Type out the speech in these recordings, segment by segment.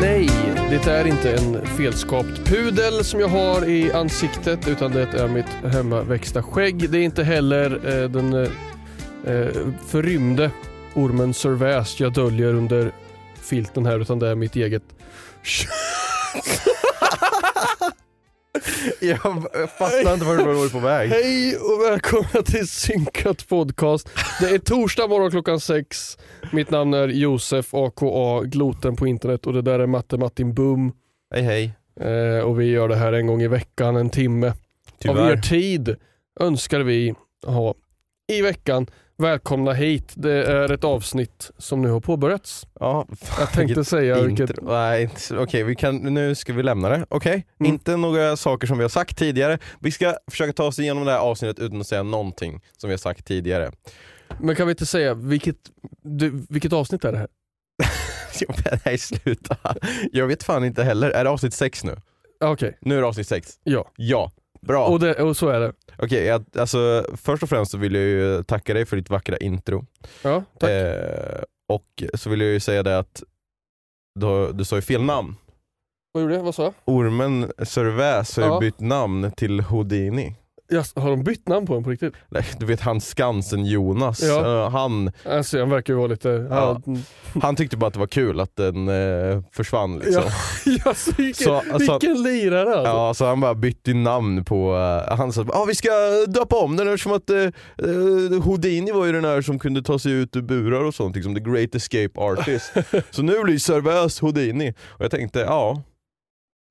Nej, det är inte en felskapt pudel som jag har i ansiktet utan det är mitt hemmaväxta skägg. Det är inte heller eh, den eh, eh förrymde ormen Servais jag döljer under filten här utan det är mitt eget Jag fattar inte vart du var på väg. Hej och välkomna till Synkat podcast. Det är torsdag morgon klockan sex. Mitt namn är Josef aka Gloten på internet och det där är Matte Martin Boom. Hej hej. Eh, och vi gör det här en gång i veckan, en timme. Tyvärr. Av er tid önskar vi ha i veckan. Välkomna hit. Det är ett avsnitt som nu har påbörjats. Ja, Jag tänkte säga vilket... Intro. Nej, inte- okej vi kan, nu ska vi lämna det. Okej, Mm. inte några saker som vi har sagt tidigare. Vi ska försöka ta oss igenom det här avsnittet utan att säga någonting som vi har sagt tidigare. Men kan vi inte säga vilket, du, vilket avsnitt är det här? Nej sluta. Jag vet fan inte heller. Är det avsnitt sex nu? Okej, Nu är det avsnitt sex. ja. Ja, bra. Och, det, och så är det. Okej, jag, alltså, först och främst så vill jag ju tacka dig för ditt vackra intro. Ja, tack. Eh, och så vill jag ju säga det att du, du sa ju fel namn. Vad gjorde jag? Vad sa jag? Ormen Servais har ju Ja. bytt namn till Houdini. Jas, har de bytt namn på den på riktigt? Nej, Du vet han Skansen-Jonas, Ja. Eh, han, Alltså, han verkar ju vara lite... Ja. Han tyckte bara att det var kul att den eh, försvann liksom. Ja, alltså, vilken, Så- så- vilken lirare alltså. Ja, så han bara bytte namn på, eh, han sa ah, vi ska döpa om den eftersom att uh, Houdini var ju den här som kunde ta sig ut ur burar och sånt, liksom the great escape artist. så nu blir Servais Houdini. Och jag tänkte, ja,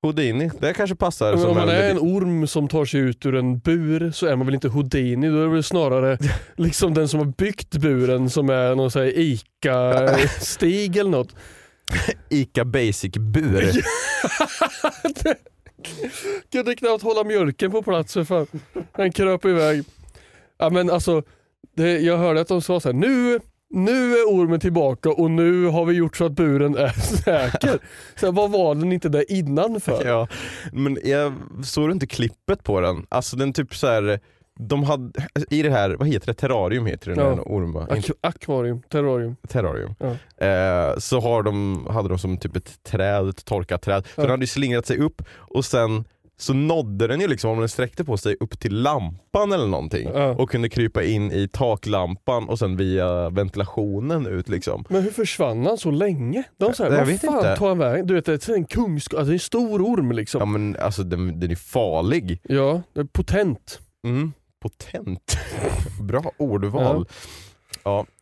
Houdini, det kanske passar Men om man är en orm som tar sig ut ur en bur så är man väl inte Houdini, då är det väl snarare liksom den som har byggt buren som är någon sån här ICA-stig eller något. Ica basic bur. Kunde knappt hålla mjölken på plats för fan. Den kröp iväg. Ja men alltså, det, jag hörde att de sa så här, nu, nu är ormen tillbaka och nu har vi gjort så att buren är säker. Så här, vad var den inte där innan för? Ja, men jag såg du inte klippet på den? Alltså den typ så här. De hade, i det här, vad heter det, terrarium heter det, Ja. orm va? Ak- akvarium, terrarium. terrarium. Ja. Eh, så har de, hade de som typ ett träd, ett torkat träd. Så Ja. den hade ju slingrat sig upp och sen så nådde den ju liksom, om den sträckte på sig, upp till lampan eller någonting. Ja. Och kunde krypa in i taklampan och sen via ventilationen ut liksom. Men hur försvann han så länge? De sa, Jag vad vet fan inte. tog han vägen? Du vet det är en kungs... Alltså det är en stor orm liksom. Ja men alltså den, den är farlig. Ja, det är potent. Mm. Potent. Bra ordval. Ja.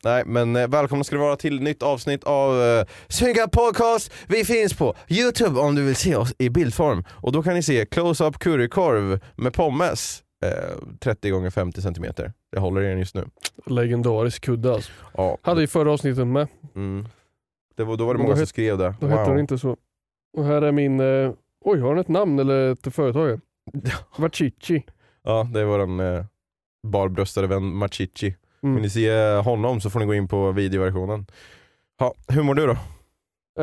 Nej men eh, välkomna ska det vara till nytt avsnitt av eh, Synka Podcast. Vi finns på Youtube om du vill se oss i bildform. Och då kan ni se close-up currykorv med pommes. Eh, 30 gånger 50 cm. Jag håller i den just nu. Legendarisk kudde alltså. Ja. Hade i förra avsnittet med. Mm. Det var, då var det Då många som het- skrev det. Då hette den inte så. Och här är min... Eh, oj, har den ett namn eller ett företag? Vachichi. Ja, det är våran eh, barbröstade vän Machichi. Mm. Vill ni se honom så får ni gå in på videoversionen. Ja, hur mår du då?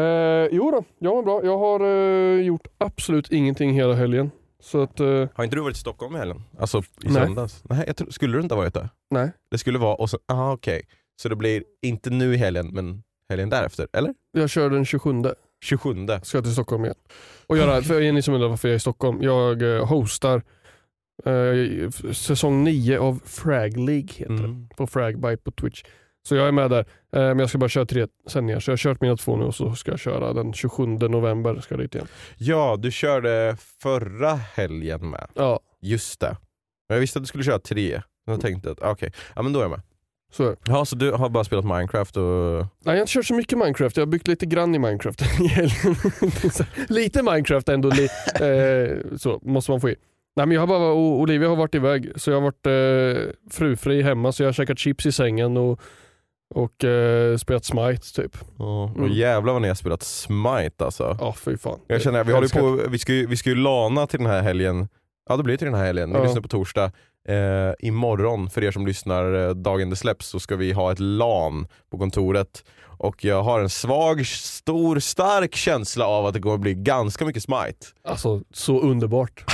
Eh, jo då, jag mår bra. Jag har eh, gjort absolut ingenting hela helgen. Så att, eh, Har inte du varit i Stockholm i helgen? Alltså i Nej. söndags? Nej, jag tror, skulle du inte ha varit där? nej. Det skulle vara, och så, aha okej. Så det blir inte nu i helgen men helgen därefter, eller? Jag kör den 27. 27. Ska jag till Stockholm igen. Och göra, för ni som undrar varför jag är i Stockholm. Jag eh, hostar eh, säsong 9 av Frag League heter det. Mm. På Fragbite på Twitch. Så jag är med där. Eh, men jag ska bara köra tre sändningar. Så jag har kört mina två nu och så ska jag köra den 27 november. Ska jag dit igen. Ja, du körde förra helgen med. Ja, Just det. Jag visste att du skulle köra tre. Jag tänkte att, okej, ja men då är jag med. så det. Ja, så du har bara spelat Minecraft och... Nej, jag har inte kört så mycket Minecraft. Jag har byggt lite grann i Minecraft. Det lite Minecraft ändå. Li, eh, så måste man få i. Nej, men jag har bara, Olivia har varit iväg så jag har varit eh, frufri hemma så jag har käkat chips i sängen och, och eh, spelat Smite typ. Ja, och Mm. jävlar vad ni har spelat Smite alltså. Ja fy fan. Jag känner, vi, håller på, vi, ska ju, vi ska ju lana till den här helgen. Ja det blir till den här helgen. Vi Ja. lyssnar på torsdag. Eh, imorgon, för er som lyssnar eh, dagen det släpps, så ska vi ha ett LAN på kontoret. Och jag har en svag, stor, stark känsla av att det kommer bli ganska mycket Smite. Alltså så underbart.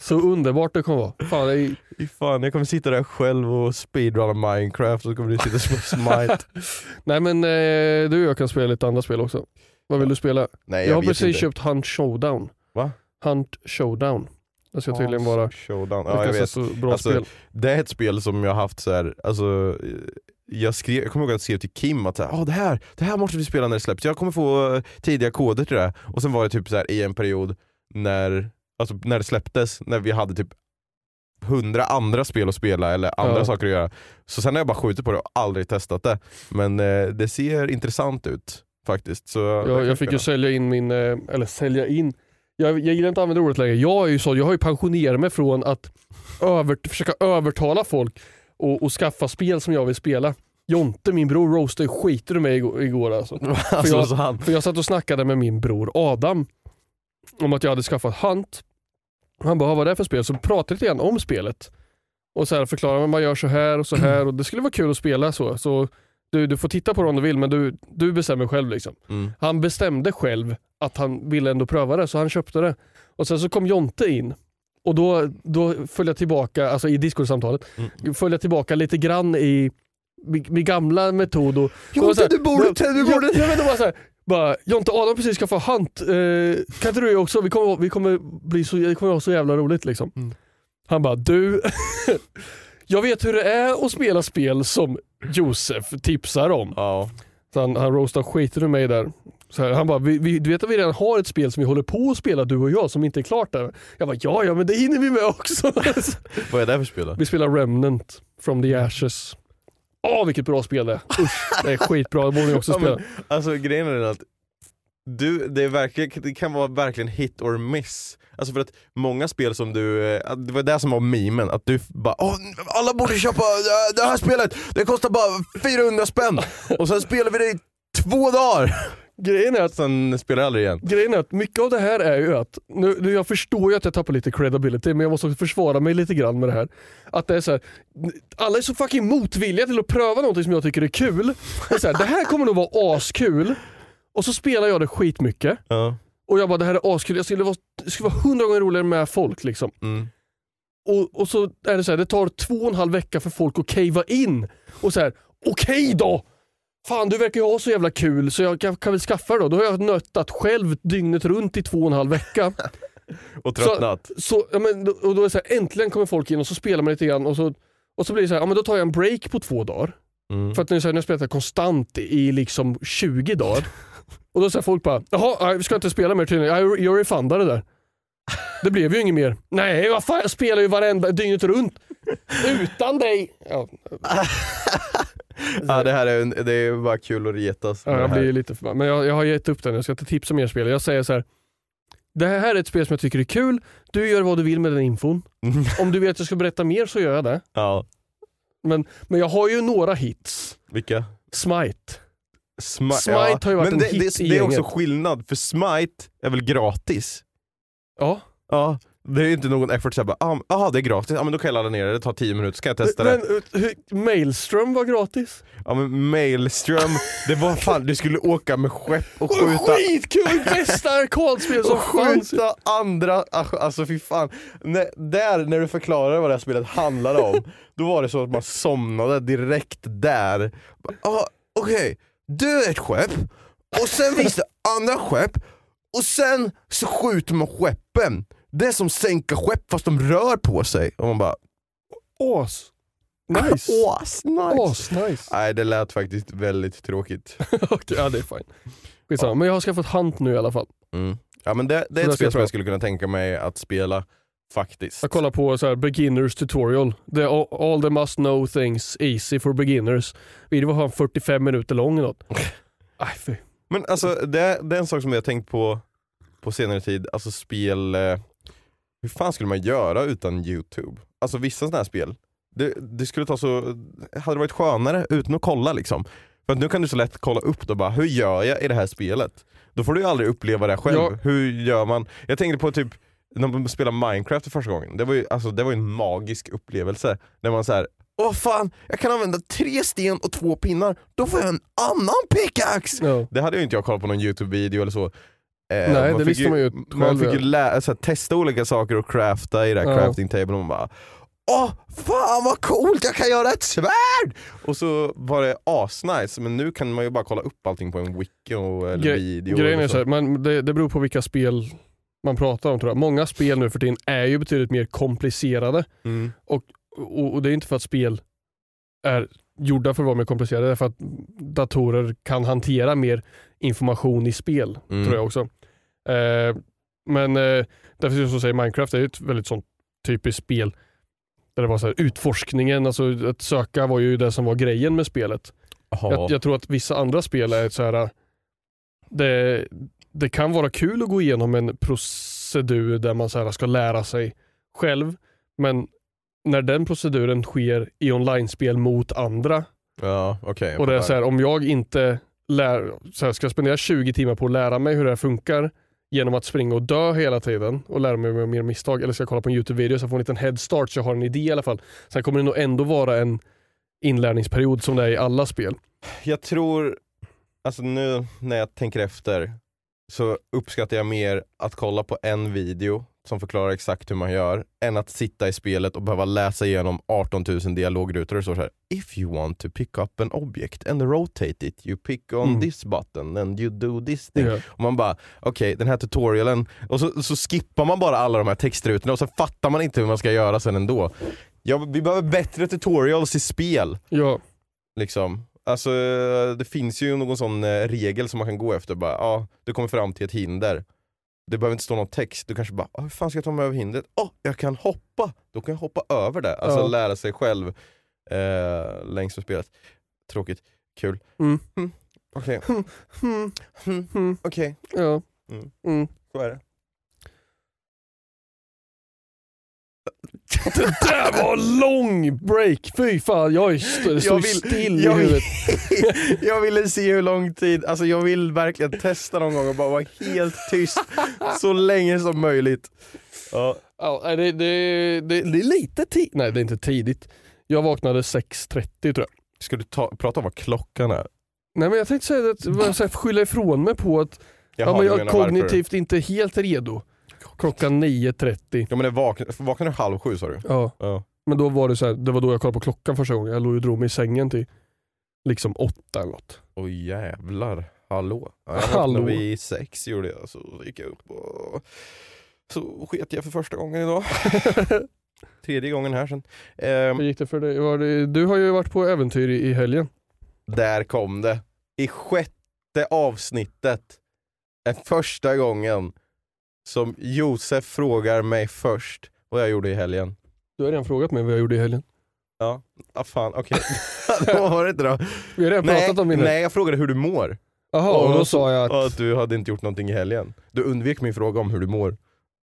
Så underbart det kommer vara. Fan, det är, fan, jag kommer sitta där själv och speedrunna Minecraft och så kommer du sitta spela Smite. nej men eh, du och jag kan spela lite andra spel också. Vad vill du spela? Nej Jag, jag, har precis inte. köpt Hunt Showdown. Va? Hunt Showdown. Det ska tydligen vara Showdown. Ja, jag vet. så bra Alltså, spel. Det är ett spel som jag har haft så här, alltså jag, skrev, jag kommer ihåg att jag skrev till Kim att "Ah, det, här, det här måste vi spela när det släpps, jag kommer få eh, tidiga koder till det. Och sen var det typ så här i en period när, alltså, när det släpptes, när vi hade typ hundra andra spel att spela eller andra Ja. saker att göra. Så sen har jag bara skjutit på det och aldrig testat det. Men eh, det ser intressant ut faktiskt. Så Jag, jag fick ju sälja in min, eh, eller sälja in, jag, jag gillar inte att använda ordet längre. Jag är ju så, jag har ju pensionerat mig från att över, försöka övertala folk och, och skaffa spel som jag vill spela. Jonte, min bror, roastade skiter ur mig igår, igår alltså. alltså, jag- så han, För jag satt och snackade med min bror Adam om att jag hade skaffat Hunt. Han bara, vad är det för spel? Så pratade jag lite grann om spelet. Och så här förklarade man, man gör så här och så här och det skulle vara kul att spela så. Så du, du får titta på det om du vill men du, du bestämmer själv liksom. mm. Han bestämde själv att han ville ändå pröva det så han köpte det. Och sen så kom Jonte in och då, då följde jag tillbaka, alltså i Discord-samtalet, Mm. följde jag tillbaka lite grann i min, min gamla metod. Och, Jonte, så här- du borde- du borde- Jag, jag bara så här, bara, Jonte Adam precis ska få Hunt, eh, kan inte du också? Vi kommer, vi kommer bli så, det kommer vara så jävla roligt liksom. Mm. Han bara, du, jag vet hur det är att spela spel som Josef tipsar om. ja. Så han, han roastade skiten ur mig där. Så här, han bara, vi, vi, du vet att vi redan har ett spel som vi håller på att spela du och jag som inte är klart där. Jag bara, ja ja men det hinner vi med också. Vad är det för spel då? vi spelar Remnant from the Ashes. Åh vilket bra spel det är. Usch, det är skitbra, det borde ni också Ja, spela. men, alltså grejen är att du, det, är verkligen, det kan vara verkligen hit or miss. Alltså för att många spel som du, eh, det var det som var memen, att du bara alla borde köpa eh, det här spelet, det kostar bara 400 spänn och sen spelar vi det i två dagar. Grejen är att Sen spelar jag aldrig igen. Grejen är att mycket av det här är ju att, nu, nu jag förstår ju att jag tappar lite credibility men jag måste också försvara mig lite grann med det här. Att det är så här, alla är så fucking motvilliga till att pröva någonting som jag tycker är kul. Det, är så här, det här kommer nog vara askul. Och så spelar jag det skitmycket. Ja. Och jag bara det här är askul, jag skulle vara, det skulle vara hundra gånger roligare med folk liksom. Mm. Och, och så är det så här, det tar två och en halv vecka för folk att cavea in. Och så här, okej då! Fan du verkar ju ha så jävla kul så jag kan, kan väl skaffa det då. Då har jag nöttat själv dygnet runt i två och en halv vecka. Och tröttnat. Så, ja, men, och då är så här, äntligen kommer folk in och så spelar man lite grann och så, och så blir det så här, ja, men då tar jag en break på två dagar. Mm. För att nu, så här, nu har jag spelat konstant i liksom 20 dagar. Och då säger folk bara, jaha, vi ska inte spela mer tydligen. Jag, jag refundade det där. Det blev ju inget mer. Nej, vad fan, jag spelar ju varenda dygnet runt. Utan dig. Ja, Ja, det här är, en, det är bara kul att retas ja, jag blir lite förbannad. Men jag, jag har gett upp den, jag ska inte tipsa mer spel. Jag säger så här. Det här är ett spel som jag tycker är kul. Du gör vad du vill med den infon. Om du vill att jag ska berätta mer så gör jag det. Ja, Men, men jag har ju några hits. vilka? Smite. Smi- Smite har ju varit Men en det, hit det, i det är också skillnad, för Smite är väl gratis? Ja, Ja, Det är inte någon effort såhär bara, ah, det är gratis, ja men då kan jag ladda ner det, det tar 10 minuter så kan jag testa Men, det. eh, hur- Maelstrom var gratis. Ja men Maelstrom, det var fan, du skulle åka med skepp och skjuta Skitkul! Bästa arkadspel som fanns. skjuta andra, alltså fy fan. När, där, när du förklarade vad det här spelet handlade om, då var det så att man somnade direkt där. Ah, Okej, du är ett skepp, och sen finns det andra skepp, och sen så skjuter man skeppen. Det är som sänka skepp fast de rör på sig. Och man bara, As. Nice. Ås, nice. As, nice. Nej det lät faktiskt väldigt tråkigt. Okej, ja det är fine. Skitsamma. Men jag har skaffat Hunt nu i alla fall. Mm. Ja men det, det är ett spel som jag skulle kunna tänka mig att spela faktiskt. Jag kollar på så här beginners tutorial. The, all, all the must know things easy for beginners. Videon var fan 45 minuter lång eller något. Aj, fy. Men alltså det, det är en sak som jag har tänkt på på senare tid, alltså spel, eh, hur fan skulle man göra utan youtube? Alltså vissa sådana här spel, det, det skulle ta så, hade det varit skönare utan att kolla liksom. För nu kan du så lätt kolla upp då bara, hur gör jag i det här spelet? Då får du ju aldrig uppleva det själv, Ja. hur gör man? Jag tänkte på typ när man spelade Minecraft för första gången, det var ju, alltså, det var en magisk upplevelse. När man så här, åh fan, jag kan använda tre sten och två pinnar, då får jag en annan pickaxe! Ja. Det hade ju inte jag kollat på någon youtube-video eller så. Eh, Nej, det visste man ju Man fick ju lä- så här, testa olika saker och crafta i det här Ja. crafting table och man bara Åh, fan vad coolt, jag kan göra ett svärd! Och så var det asnice, men nu kan man ju bara kolla upp allting på en wiki och, eller Gre- video. Grejen är så här, man, det, det beror på vilka spel man pratar om tror jag. Många spel nu för tiden är ju betydligt mer komplicerade. Mm. Och, och det är inte för att spel är gjorda för att vara mer komplicerade, det är för att datorer kan hantera mer information i spel, Mm. tror jag också. Eh, men eh, därför som säger Minecraft är ett väldigt sånt typiskt spel där det var så här, utforskningen, alltså att söka var ju det som var grejen med spelet. Jag, jag tror att vissa andra spel är så här. Det, det kan vara kul att gå igenom en procedur där man så här ska lära sig själv. Men när den proceduren sker i online-spel mot andra Ja, jag och det är så här, om jag inte lär, så här, ska spendera 20 timmar på att lära mig hur det här funkar genom att springa och dö hela tiden och lära mig mer misstag eller ska jag kolla på en YouTube-video så jag får en liten headstart så jag har en idé i alla fall. Sen kommer det nog ändå vara en inlärningsperiod som det är i alla spel. Jag tror, alltså nu när jag tänker efter så uppskattar jag mer att kolla på en video som förklarar exakt hur man gör än att sitta i spelet och behöva läsa igenom 18 000 dialogrutor och så här If you want to pick up an object and rotate it you pick on Mm. this button and you do this thing. Ja. Och man bara, okej den här tutorialen, och så, så skippar man bara alla de här textrutorna och så fattar man inte hur man ska göra sen ändå. Ja, vi behöver bättre tutorials i spel. Ja, Liksom. Alltså det finns ju någon sån eh, regel som man kan gå efter. Bara, ja, du kommer fram till ett hinder. Det behöver inte stå någon text, du kanske bara "Ah, hur fan ska jag ta mig över hindret? Åh, jag kan hoppa! Då kan jag hoppa över det. Alltså Ja. lära sig själv eh, längs med spelet. Tråkigt, kul. Mm. Mm. Okej, mm. mm, okej, ja. Mm. Mm. så är det. Det där var lång break! Fy fan, jag är Jag vill- still jag i vill- huvudet. jag ville se hur lång tid, alltså jag vill verkligen testa någon gång och bara vara helt tyst så länge som möjligt. Ja. Ja, det, det, det, det är lite tidigt. Nej, det är inte tidigt. Jag vaknade 6.30 tror jag. Ska du ta, prata om vad klockan är? Nej men jag tänkte säga att jag skylla ifrån mig på att Jaha, ja, men jag är kognitivt inte helt redo. Klockan 9.30. Ja men det vakn, vaknade du halv sju sa du? Ja, Ja. men då var det så här, det var då jag kollade på klockan första gången. Jag låg och drog mig i sängen till liksom åtta eller något. Oj jävlar, hallå. Ja, jag Hallå. vid sex gjorde jag, så gick jag upp och så sket jag för första gången idag. Tredje gången här sen. Ehm, Hur gick det för dig? Du har ju varit på äventyr i, i helgen. där kom det. I sjätte avsnittet är första gången som Josef frågar mig först vad jag gjorde i helgen. Du har redan frågat mig vad jag gjorde i helgen. Ja, ah, fan okej. Vad var det inte då? Vi har redan Nej, pratat om min nej, jag frågade hur du mår. Jaha, och då sa jag och att, att du hade inte gjort någonting i helgen. Du undvek min fråga om hur du mår.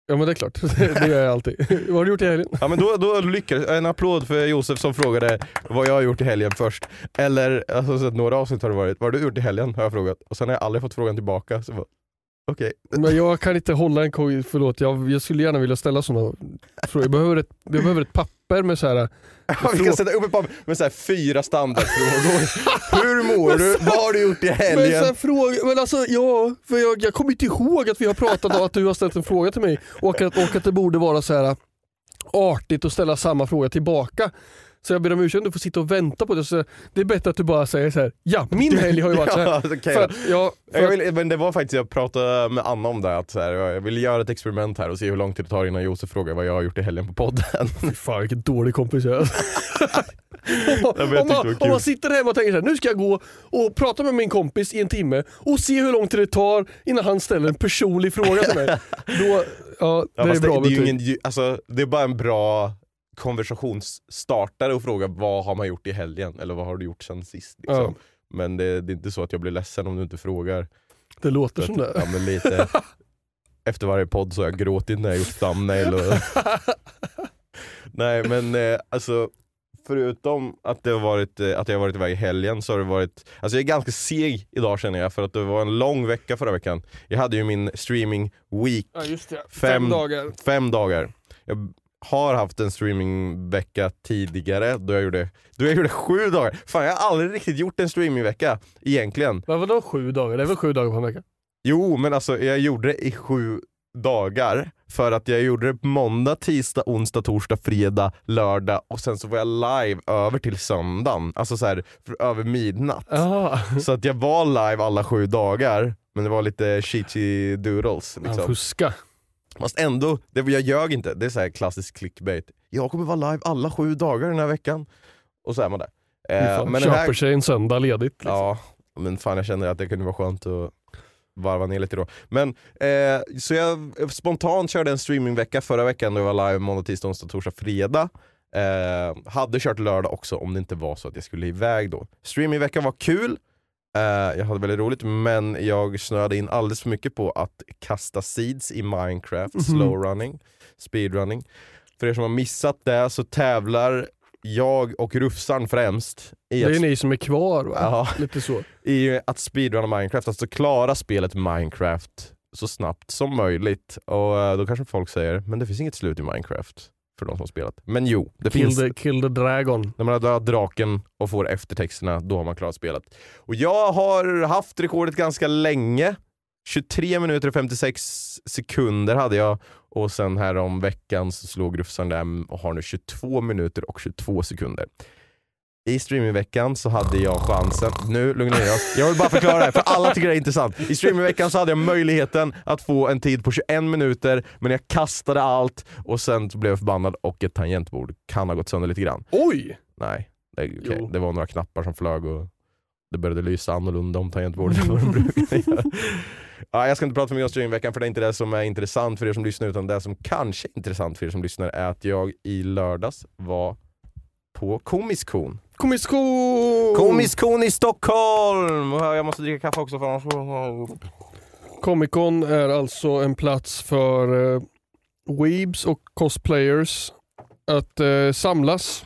ja men det är klart, det gör jag alltid. vad har du gjort i helgen? Ja men då, då lyckades En applåd för Josef som frågade vad jag har gjort i helgen först. Eller, alltså, några avsnitt har det varit, vad har du gjort i helgen? Har jag frågat. Och sen har jag aldrig fått frågan tillbaka. Så bara, Okej. Men jag kan inte hålla en koj, förlåt. Jag, jag skulle gärna vilja ställa sådana frågor. Jag behöver ett, jag behöver ett papper med så här. Vi kan sätta upp ett papper med så här fyra standardfrågor. Hur mår du? Vad har du gjort i Men, så här helgen? fråga, men alltså ja, för jag, jag kommer inte ihåg att vi har pratat om att du har ställt en fråga till mig och att, och att det borde vara så här artigt att ställa samma fråga tillbaka. Så jag ber om ursäkt om du får sitta och vänta på det. Så det är bättre att du bara säger så här. ja min helg har ju varit så här. Ja, För att, ja, för vill, men det var faktiskt, jag pratade med Anna om det, att så här, jag vill göra ett experiment här och se hur lång tid det tar innan Josef frågar vad jag har gjort i helgen på podden. Fy fan vilken dålig kompis jag är. jag om, man, om man sitter hemma och tänker så här, nu ska jag gå och prata med min kompis i en timme och se hur lång tid det tar innan han ställer en personlig fråga till mig. Då, ja, Ja, det är fast bra det, det, är ingen, alltså, det är bara en bra konversationsstartare att fråga vad har man gjort i helgen eller vad har du gjort sen sist. Liksom. Ja. Men det, det är inte så att jag blir ledsen om du inte frågar. Det låter För som att- det. Ja, men lite, efter varje podd så har jag gråtit när jag gjort thumbnail. Och... Nej men eh, alltså Förutom att, det har varit, eh, att jag har varit iväg i helgen så har det varit, alltså jag är ganska seg idag känner jag för att det var en lång vecka förra veckan. Jag hade ju min streaming week Ja det, Fem- dagar. fem dagar. Jag har haft en streamingvecka tidigare då jag gjorde, då jag gjorde sju dagar. Fan jag har aldrig riktigt gjort en streamingvecka egentligen. Men vadå sju dagar? Det är väl sju dagar på en vecka? Jo men alltså jag gjorde det i sju dagar för att jag gjorde det på måndag, tisdag, onsdag, torsdag, fredag, lördag och sen så var jag live över till söndagen. Alltså så här, för, över midnatt. Ja, Så att jag var live alla sju dagar men det var lite cheaty doodles. Liksom. fuska. Fast ändå, det, jag ljög inte. Det är så här klassisk clickbait. Jag kommer vara live alla sju dagar den här veckan. Och så är man där. Eh, Fan, men köper här, sig en söndag ledigt. Liksom. ja, men fan jag känner att det kunde vara skönt att varva ner lite då. Men, eh, så jag spontant körde en streamingvecka förra veckan då jag var live måndag, tisdag, onsdag, torsdag, fredag. Eh, hade kört lördag också om det inte var så att jag skulle iväg då. Streamingveckan var kul, eh, jag hade väldigt roligt men jag snöade in alldeles för mycket på att kasta seeds i Minecraft, Mhm. slowrunning, speedrunning. För er som har missat det så tävlar jag och Rufsan främst i Det är att, ni som är kvar va? Ja. Lite så. i att speedrunna Minecraft, alltså klara spelet Minecraft så snabbt som möjligt. Och eh, då kanske folk säger, men det finns inget slut i Minecraft för de som har spelat. Men jo, det Kill finns the, kill the dragon. när man har dödat draken och får eftertexterna, då har man klarat spelet. Och jag har haft rekordet ganska länge. 23 minuter och 56 sekunder hade jag och sen här om veckan så slog Rufsan där och har nu 22 minuter och 22 sekunder. I streamingveckan så hade jag chansen, nu lugna ner oss, jag vill bara förklara det här för alla tycker det är intressant. I streamingveckan så hade jag möjligheten att få en tid på 21 minuter men jag kastade allt och sen blev jag förbannad och ett tangentbord kan ha gått sönder lite grann. Oj! Nej, det. Jo. det var några knappar som flög och det började lysa annorlunda om tangentbordet än vad det brukar göra. Ja, jag ska inte prata för mycket om streamingveckan för det är inte det som är intressant för er som lyssnar utan det som kanske är intressant för er som lyssnar är att jag i lördags var på Komiskon. Komiskon! Komiskon i Stockholm! Jag måste dricka kaffe också för annars... Comic Con är alltså en plats för eh, weebs och cosplayers att eh, samlas.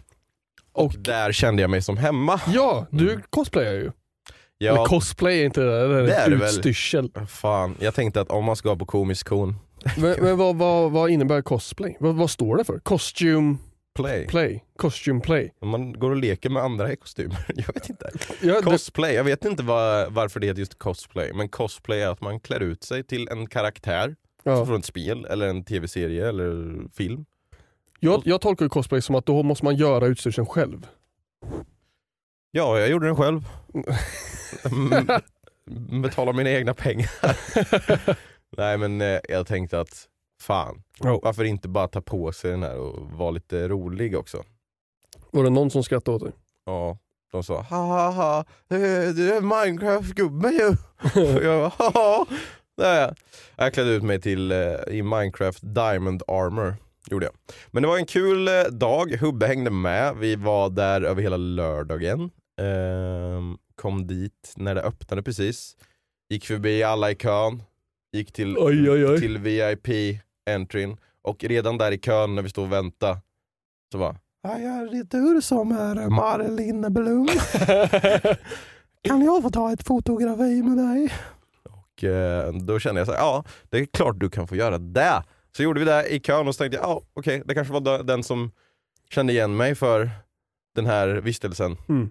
Och där kände jag mig som hemma. Ja, du Mm. cosplayar ju. Eller Ja, cosplay är inte det, det är Det är väl. utstyrsel. fan. Jag tänkte att om man ska på Komiskon, men men vad, vad, vad innebär cosplay? Vad, vad står det för? Costume play. play? Costume play? Man går och leker med andra i kostymer. Jag vet inte. Ja, Cosplay, jag vet inte vad, varför det heter just cosplay, men cosplay är att man klär ut sig till en karaktär ja. från ett spel, eller en tv-serie eller film. jag, jag tolkar ju cosplay som att då måste man göra utstyrseln själv. Ja, jag gjorde den själv. Mm, Betala mina egna pengar. Nej men eh, jag tänkte att, fan, Ja. varför inte bara ta på sig den här och vara lite rolig också? Var det någon som skrattade åt dig? Ja, de sa ha ha ha, eh, du är Minecraft-gubben ju. Jag bara, jag. Klädde ut mig till, eh, i Minecraft Diamond Armor. Gjorde jag. Men det var en kul eh, dag, Hubbe hängde med. Vi var där över hela lördagen. Ehm, kom dit när det öppnade precis. Gick förbi alla i kön. Gick till, Oj, oj, oj. till VIP-entryn. Och redan där i kön när vi stod och väntade så var Ja, jag är du som är Marilyn Blom. Kan jag få ta ett fotografi med dig? och eh, då kände jag så här, ja det är klart du kan få göra det. Så gjorde vi det i kön och så tänkte jag, ja okej det kanske var den som kände igen mig för den här vistelsen. Mm.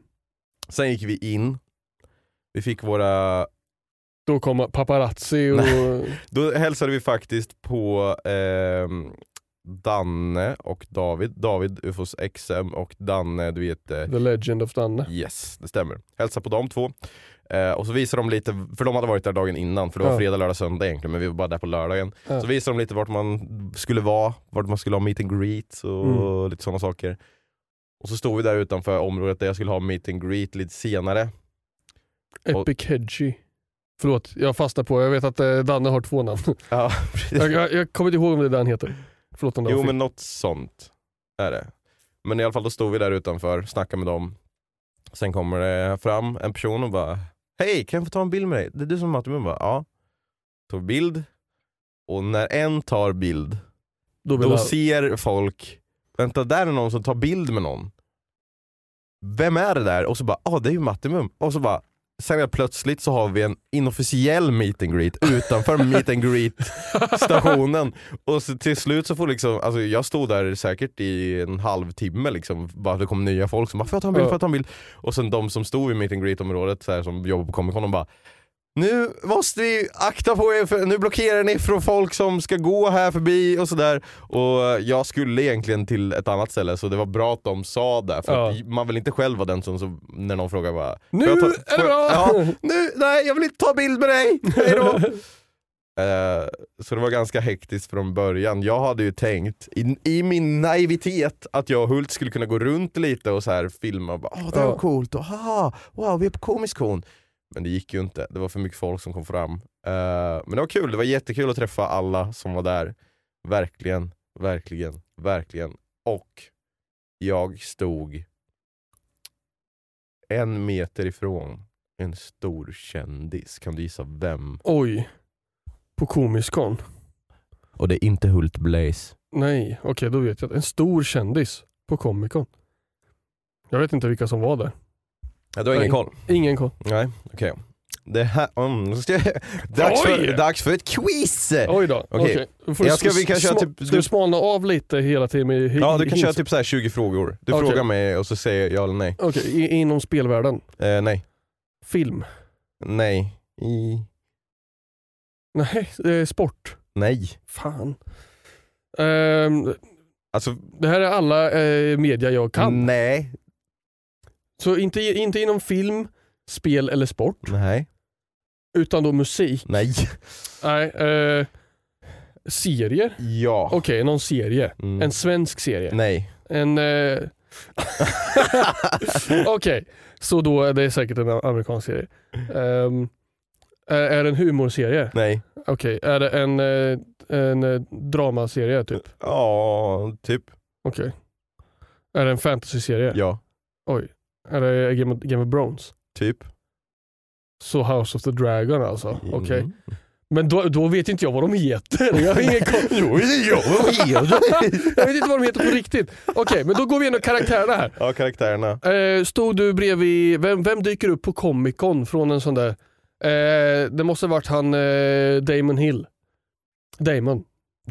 Sen gick vi in, vi fick våra, Då kom paparazzi och... då hälsade vi faktiskt på ehm, Danne och David, David Ufos XM och Danne du vet eh, The Legend of Danne. Yes, det stämmer. Hälsa på de två. Eh, och så visade de lite, för de hade varit där dagen innan, för det var Ja. fredag, lördag, söndag egentligen, men vi var bara där på lördagen. Ja. Så visade de lite vart man skulle vara, vart man skulle ha meet and greet och Mm. lite sådana saker. Och så stod vi där utanför området där jag skulle ha meet and greet lite senare. Epic Hedgy. Förlåt, jag fastnar på, jag vet att eh, Danne har två namn. Ja, jag, jag, jag kommer inte ihåg om det är det han heter. Förlåt om det Jo fel. men något sånt är det. Men i alla fall då stod vi där utanför, snackade med dem. Sen kommer det fram en person och bara Hej, kan jag få ta en bild med dig? Det är du som möter mig? Bara, Ja. Tog bild. Och när en tar bild, Då då jag- ser folk Vänta, där är någon som tar bild med någon. Vem är det där? Och så bara, ah det är ju Mattimum. Och så bara, sen helt plötsligt så har vi en inofficiell meet and greet utanför meet and greet stationen. Och så till slut så får liksom, alltså jag stod där säkert i en halvtimme liksom, bara det kom nya folk som bara får jag ta en bild, får jag ta en bild? Och sen de som stod vid meet and greet området så här, som jobbar på Comic Con, de bara nu måste ni akta på er för nu blockerar ni från folk som ska gå här förbi och sådär. Och jag skulle egentligen till ett annat ställe så det var bra att de sa det. För Ja. man vill inte själv vara den som, så, när någon frågar bara Nu "Får jag ta- är det bra!" Ja, nu, nej jag vill inte ta bild med dig, hejdå! Eh, så det var ganska hektiskt från början. Jag hade ju tänkt, i, i min naivitet, att jag och Hult skulle kunna gå runt lite och så här filma och bara Åh, det var coolt, och, haha, wow vi är på Komisk Kon. Men det gick ju inte, det var för mycket folk som kom fram. Eh, men det var kul, det var jättekul att träffa alla som var där. Verkligen, verkligen, verkligen. Och jag stod en meter ifrån en stor kändis. Kan du gissa vem? Oj. På Komiskon? Och det är inte Hult Blaze. Nej, okej då vet jag. En stor kändis på Comic Con. Jag vet inte vilka som var där. Ja, du har ingen koll? Ingen koll. Nej, okej. Det här, mm, dags, Oj! för, dags för ett quiz! Oj då. Okej. Får Jag ska- vi kan köra typ- Ska du smalna av lite hela tiden med Ja, du kan köra typ så här 20 frågor. Du Okej. frågar mig och så säger jag ja eller nej. Okej, i- inom spelvärlden. Eh, nej. Film. Nej. I... Nej, eh, sport. Nej. Fan. Ehm, Alltså, det här är alla eh, media jag kan. nej. Så inte, inte inom film, spel eller sport. Nej. Utan då musik. Nej. Nej. Eh, serier. Ja. Okej, någon serie. Mm. En svensk serie. Nej. En... Eh... Okej, så då är det säkert en amerikansk serie. Ehm, är, är det en humorserie? Nej. Okej, är det en, eh, en eh, dramaserie typ? Ja, typ. Okej. Är det en fantasyserie? Ja. Oj. Det Game of, Game of Thrones? Typ. Så House of the Dragon alltså? Okej. Mm. Men då, då vet inte jag vad de heter. Jag har ingen koll. Jo, jo, jo. Jag vet inte vad de heter på riktigt. Okej, men då går vi igenom karaktärerna här. Ja, karaktärerna. Eh, stod du bredvid, vem, vem dyker upp på Comic Con från en sån där? Eh, det måste ha varit han eh, Damon Hill. Damon,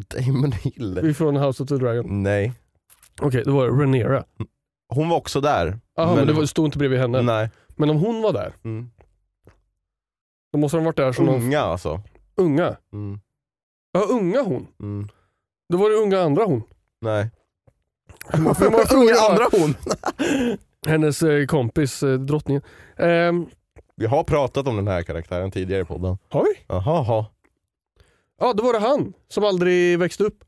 Damon Hill. från House of the Dragon. Nej. Okej, då var det Rhaenyra. Hon var också där. Jaha, men, det var, stod inte bredvid henne. Nej. Men om hon var där, Mm. då måste de varit där som någon Unga alltså. unga. Mm. Ja, unga hon. Mm. Då var det unga andra hon. Nej. Hur många frågor har- andra hon. Hennes eh, kompis, eh, drottningen. Ehm, Vi har pratat om den här karaktären tidigare i podden. har vi? Jaha. Ja, då var det han som aldrig växte upp.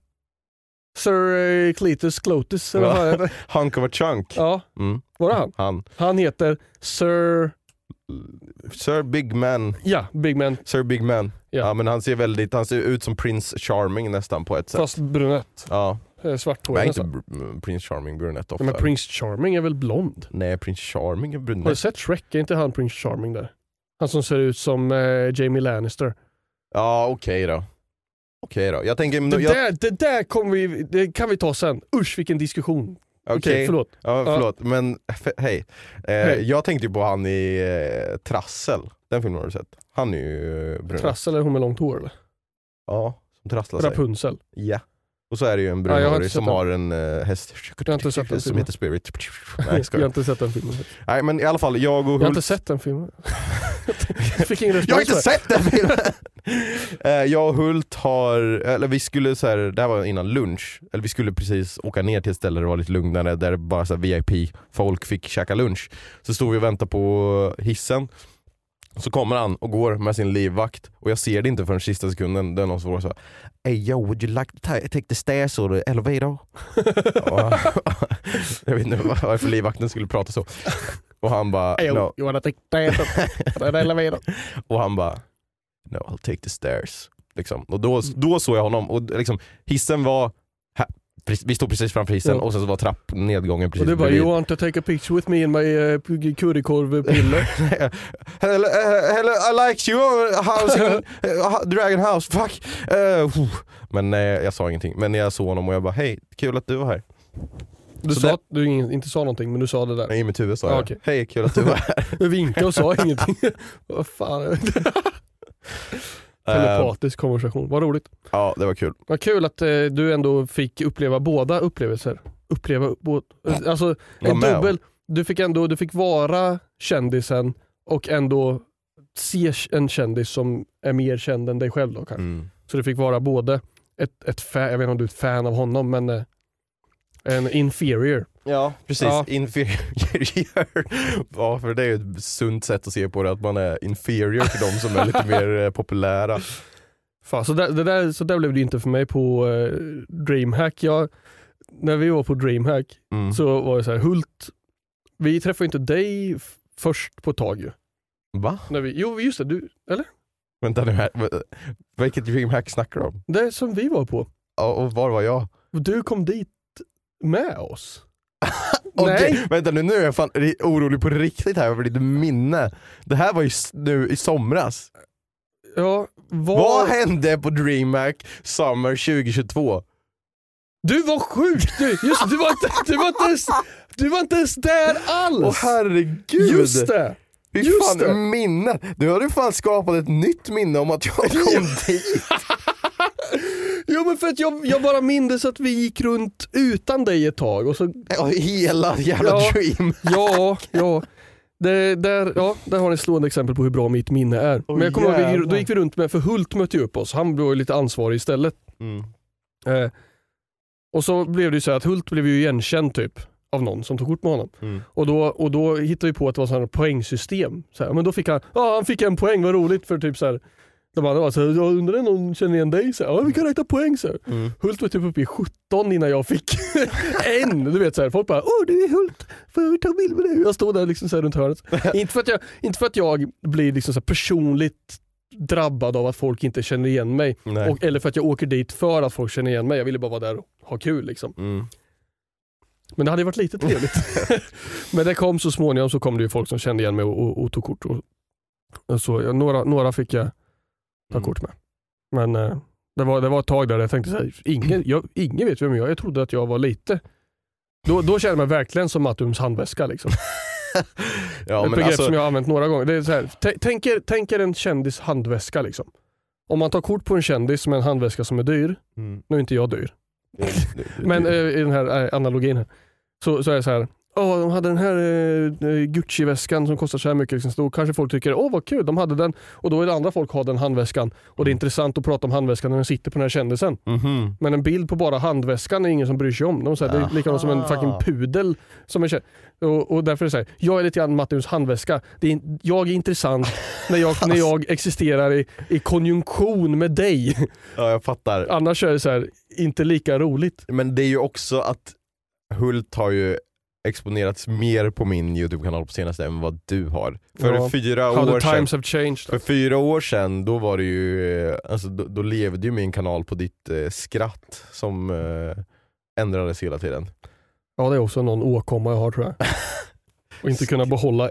Sir eh, Cletus Clotus, eller vad heter. Hunk of a chunk. Ja, Mm. var det han? Han. Han heter Sir, Sir Big Man. ja, Big Man, Sir Big Man. Ja. Ja. men han ser väldigt, han ser ut som Prince Charming nästan på ett sätt. fast brunett. Ja. Eh, Svarthårig Nej inte nästan. br- Prince Charming brunett Ja, ofta. men Prince Charming är väl blond? Nej, Prince Charming är Har du brunett. sett Shrek? Är inte han Prince Charming där? Han som ser ut som eh, Jamie Lannister. Ja, okej då. Okej då. Jag tänker... Det, jag, där, det där kommer vi, det kan vi ta sen. Usch vilken diskussion. Okej, Okej. förlåt. Ja, förlåt, men f- hej. Eh, Hej. Jag tänkte ju på han i eh, Trassel, den filmen har du sett? Han är ju eh, brun. Trassel är hon med långt hår eller? Ja, som trasslar sig. Rapunzel. Ja. Och så är det ju en Ja, har brunhårig inte som den. har en uh, häst Jag har inte sett den som heter Spirit. Nej, jag har inte sett den filmen. Nej men i alla fall, jag och Jag har inte Hult... sett den filmen. jag har inte sett den filmen! Eh, jag och Hult har, eller vi skulle så här, det här var innan lunch, eller vi skulle precis åka ner till ett ställe där det var lite lugnare, där bara VIP-folk fick käka lunch. Så stod vi och väntade på hissen, så kommer han och går med sin livvakt och jag ser det inte förrän sista sekunden, det är någon som frågar så här, Hey yo, would you like to ta- take the stairs or the elevator? jag vet inte var- varför livvakten skulle prata så. Och han bara, Hey, no. you wanna take that? elevator? Och han bara No I'll take the stairs. Liksom. Och då, då såg jag honom och liksom, hissen var vi stod precis framför hissen Ja. och sen så var trappnedgången precis Och du bara, bredvid. you want to take a picture with me in my uh, currykorvpiller? hello, uh, hello, I like you, housing, uh, Dragon House, fuck. Uh, men eh, jag sa ingenting. Men jag såg honom och jag bara, hej, kul att du var här. Du Så sa det- du inte sa någonting men du sa det där. Nej, I mitt huvud sa Ja, jag, okej. hej, kul att du var här. Du vinkade och sa ingenting. Vad fan. Telepatisk konversation, vad roligt. ja, det var kul. Vad kul att eh, du ändå fick uppleva båda upplevelser. Uppleva båda, alltså Var en med dubbel. Du fick ändå, du fick vara kändisen och ändå se en kändis som är mer känd än dig själv då kanske. Mm. Så du fick vara både ett, ett fan, jag vet inte om du är ett fan av honom men eh, en inferior. Ja, precis. Ja. Inferior. Ja, för det är ju ett sunt sätt att se på det, att man är inferior till de som är lite mer eh, populära. Fan, så, där, det där, så där blev det inte för mig på eh, DreamHack. Jag, när vi var på DreamHack Mm. så var det så här, Hult, vi träffade inte dig först på ett tag ju. Va? När vi, jo just det, du, eller? Vänta nu här, vilket DreamHack snackar du om? Det som vi var på. Ja, Och var var jag? Du kom dit med oss. Okej, Nej. Vänta nu, nu är jag fan orolig på riktigt här över ditt minne. Det här var ju nu i somras. Ja, vad... Vad hände på DreamHack Summer 2022? Du var sjuk! Du, just, du, var inte, du, var inte ens, du var inte ens där alls! Åh herregud! just det! Just fan, det. minnet! Du har ju fan skapat ett nytt minne om att jag kom dit. Jo men för att jag, jag bara mindes att vi gick runt utan dig ett tag och så Ja, hela jävla Ja. dream. Ja, ja. Det, där, ja, där har ni ett slående exempel på hur bra mitt minne är. Åh, Men jag kommer ihåg, då gick vi runt med, för Hult mötte ju upp oss, han ju lite ansvarig istället. Mm. Eh, och så blev det ju så att Hult blev ju igenkänd typ av någon som tog kort med honom. Mm. Och, då, och då hittade vi på att det var så här poängsystem. Så här, men då fick han, ja han fick en poäng, vad roligt för typ så här. De andra var så här, jag undrar om någon känner igen dig? Så här, ja vi kan räkna poäng så. Mm. Hult var typ uppe i 17 innan jag fick en. Du vet så här, folk bara åh du är Hult, får vi ta bild med dig? Jag stod där liksom så här runt hörnet. inte, för att jag, inte för att jag blir liksom så här personligt drabbad av att folk inte känner igen mig. Och, eller för att jag åker dit för att folk känner igen mig. Jag ville bara vara där och ha kul liksom. Mm. Men det hade varit lite trevligt. Men det kom så småningom så kom det ju folk som kände igen mig och, och, och tog kort. Och, och så, ja, några, några fick jag ta Mm. kort med. Men eh, det, var, det var ett tag där jag tänkte så här, ingen, jag, ingen vet vem jag är. Jag trodde att jag var lite då, då jag mig verkligen som Mattums handväska. Liksom. Ja, Ett begrepp alltså, som jag har använt några gånger. Det är så här, tänk, er, tänk er en kändis handväska. Liksom. Om man tar kort på en kändis med en handväska som är dyr, Mm. nu är inte jag dyr, men eh, i den här eh, analogin här, så, så är det så här. Åh, de hade den här eh, Gucci-väskan som kostar så här mycket. Liksom. Då kanske folk tycker, åh vad kul, de hade den. Och då är det andra folk har den handväskan. Och det är intressant att prata om handväskan när den sitter på den här kändisen. Mhm. Men en bild på bara handväskan är ingen som bryr sig om. De säger, det är likadant som en fucking pudel. Som är och, och därför är det så här, jag är lite grann Matteus handväska. Det är, jag är intressant när jag, när jag existerar i, i konjunktion med dig. Ja, jag fattar. Annars är det så här, inte lika roligt. Men det är ju också att Hult har ju exponerats mer på min YouTube-kanal på senaste än vad du har. För Ja. fyra How år sedan. För fyra år sedan, då var det ju, eh, alltså, då, då levde ju min kanal på ditt eh, skratt som eh, ändrades hela tiden. Ja det är också någon åkomma jag har tror jag. Och inte kunna behålla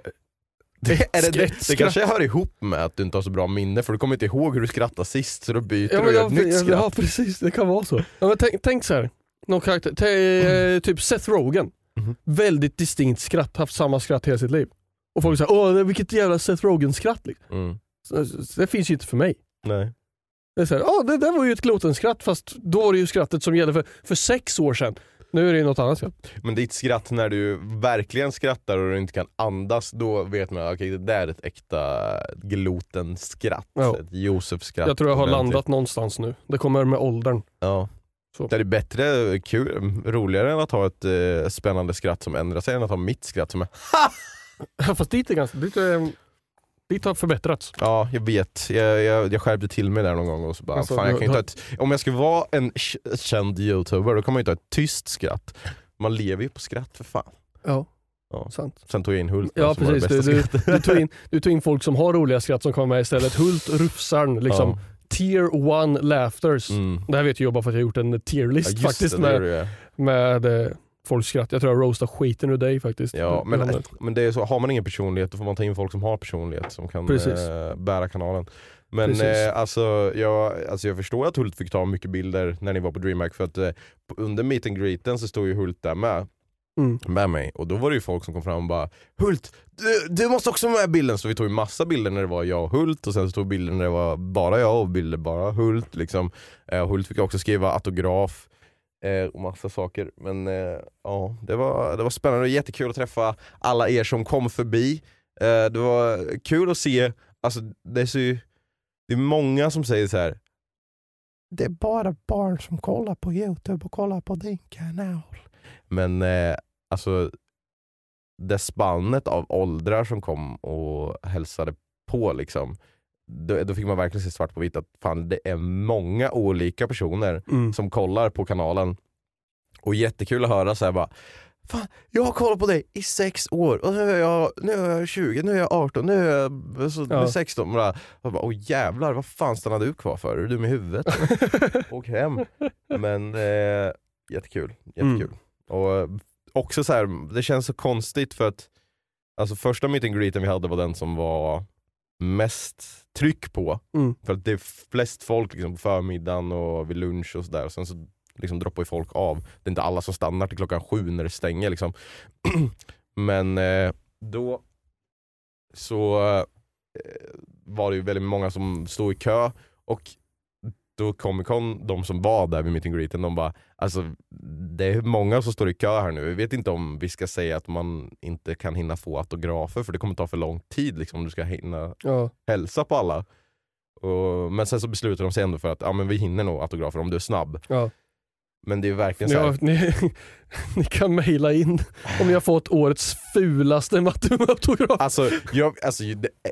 Det, är det, det, det kanske hör ihop med att du inte har så bra minne, för du kommer inte ihåg hur du skrattade sist, så då byter Ja, du och gör ett nytt skratt. ja precis, det kan vara så. Ja, men tänk, tänk så här. Någon karaktär, t- eh, typ Seth Rogen. Mhm. väldigt distinkt skratt, haft samma skratt hela sitt liv. Och folk säger åh vilket jävla Seth Rogen-skratt. Liksom. Mm. Det finns ju inte för mig. Nej. Det, är så här, "Åh, det där var ju ett glotenskratt fast då var det ju skrattet som gällde för, för sex år sedan. Nu är det ju något annat skratt. Men ditt skratt när du verkligen skrattar och du inte kan andas, då vet man att det där är ett äkta glotenskratt. Ja. Ett Josef-skratt. Jag tror jag har landat någonstans nu. Det kommer med åldern. Ja. Så. Det är bättre, kul, roligare än att ha ett eh, spännande skratt som ändrar sig än att ha mitt skratt som är Fast dit är ganska, dit, är, dit har förbättrats. Ja, jag vet. Jag, jag, jag skärpte till mig där någon gång och så bara, Alltså, fan, jag du- kan inte ha ett, om jag ska vara en känd youtuber då kan man ju inte ha ett tyst skratt. Man lever ju på skratt för fan. Ja, Ja. sant. Sen tog jag in Hult Ja som var det precis, du, bästa du, skrattet. du, tog in, du tog in folk som har roliga skratt som kommer med istället. Hult, Rufsarn, liksom. Ja. Tier one laughters. Mm. Det här vet jag bara för att jag har gjort en tierlist Ja, faktiskt det, det med, gjorde jag. med eh, folks skratt. Jag tror jag roastar skiten ur dig faktiskt. Ja, men, Ja, men det är så, har man ingen personlighet då får man ta in folk som har personlighet som kan eh, bära kanalen. Men eh, alltså, jag, alltså jag förstår att Hult fick ta mycket bilder när ni var på DreamHack för att eh, under meet and greeten så stod ju Hult där med. Mm. med mig och då var det ju folk som kom fram och bara Hult, du, du måste också med i bilden. Så vi tog ju massa bilder när det var jag och Hult och sen så tog vi bilder när det var bara jag och bilder bara Hult. Liksom. Eh, Hult fick också skriva autograf eh, och massa saker. Men eh, ja, det var, det var spännande och jättekul att träffa alla er som kom förbi. Eh, det var kul att se, alltså det är, så, det är många som säger så här. Det är bara barn som kollar på Youtube och kollar på din kanal. Men eh, alltså det spannet av åldrar som kom och hälsade på liksom. Då, då fick man verkligen se svart på vitt att fan, det är många olika personer Mm. som kollar på kanalen. Och jättekul att höra så här bara Fan, jag har kollat på dig i sex år och nu är jag, nu är jag 20, nu är jag 18, nu är jag så, Ja. 16. Bara, jag bara, Åh jävlar, vad fan stannar du kvar för? Är du dum i huvudet? Åk hem. Men eh, jättekul. jättekul. Mm. Och eh, också så här, det känns så konstigt för att alltså första meet and greeten vi hade var den som var mest tryck på. Mm. För att det är flest folk liksom, på förmiddagen och vid lunch och sådär. Sen så liksom droppar ju folk av. Det är inte alla som stannar till klockan sju när det stänger. Liksom. Men eh, då så eh, var det ju väldigt många som stod i kö och då Comic Con, de som var där vid meet and greeten, de bara alltså det är många som står i kö här nu. Vi vet inte om vi ska säga att man inte kan hinna få autografer för det kommer ta för lång tid liksom, om du ska hinna Ja. hälsa på alla. Och, men sen så beslutar de sig ändå för att ja, men vi hinner nog autografer om du är snabb. Ja. Men det är verkligen så här, ni, ni kan mejla in om ni har fått årets fulaste Mattum-autograf. Alltså, jag, alltså,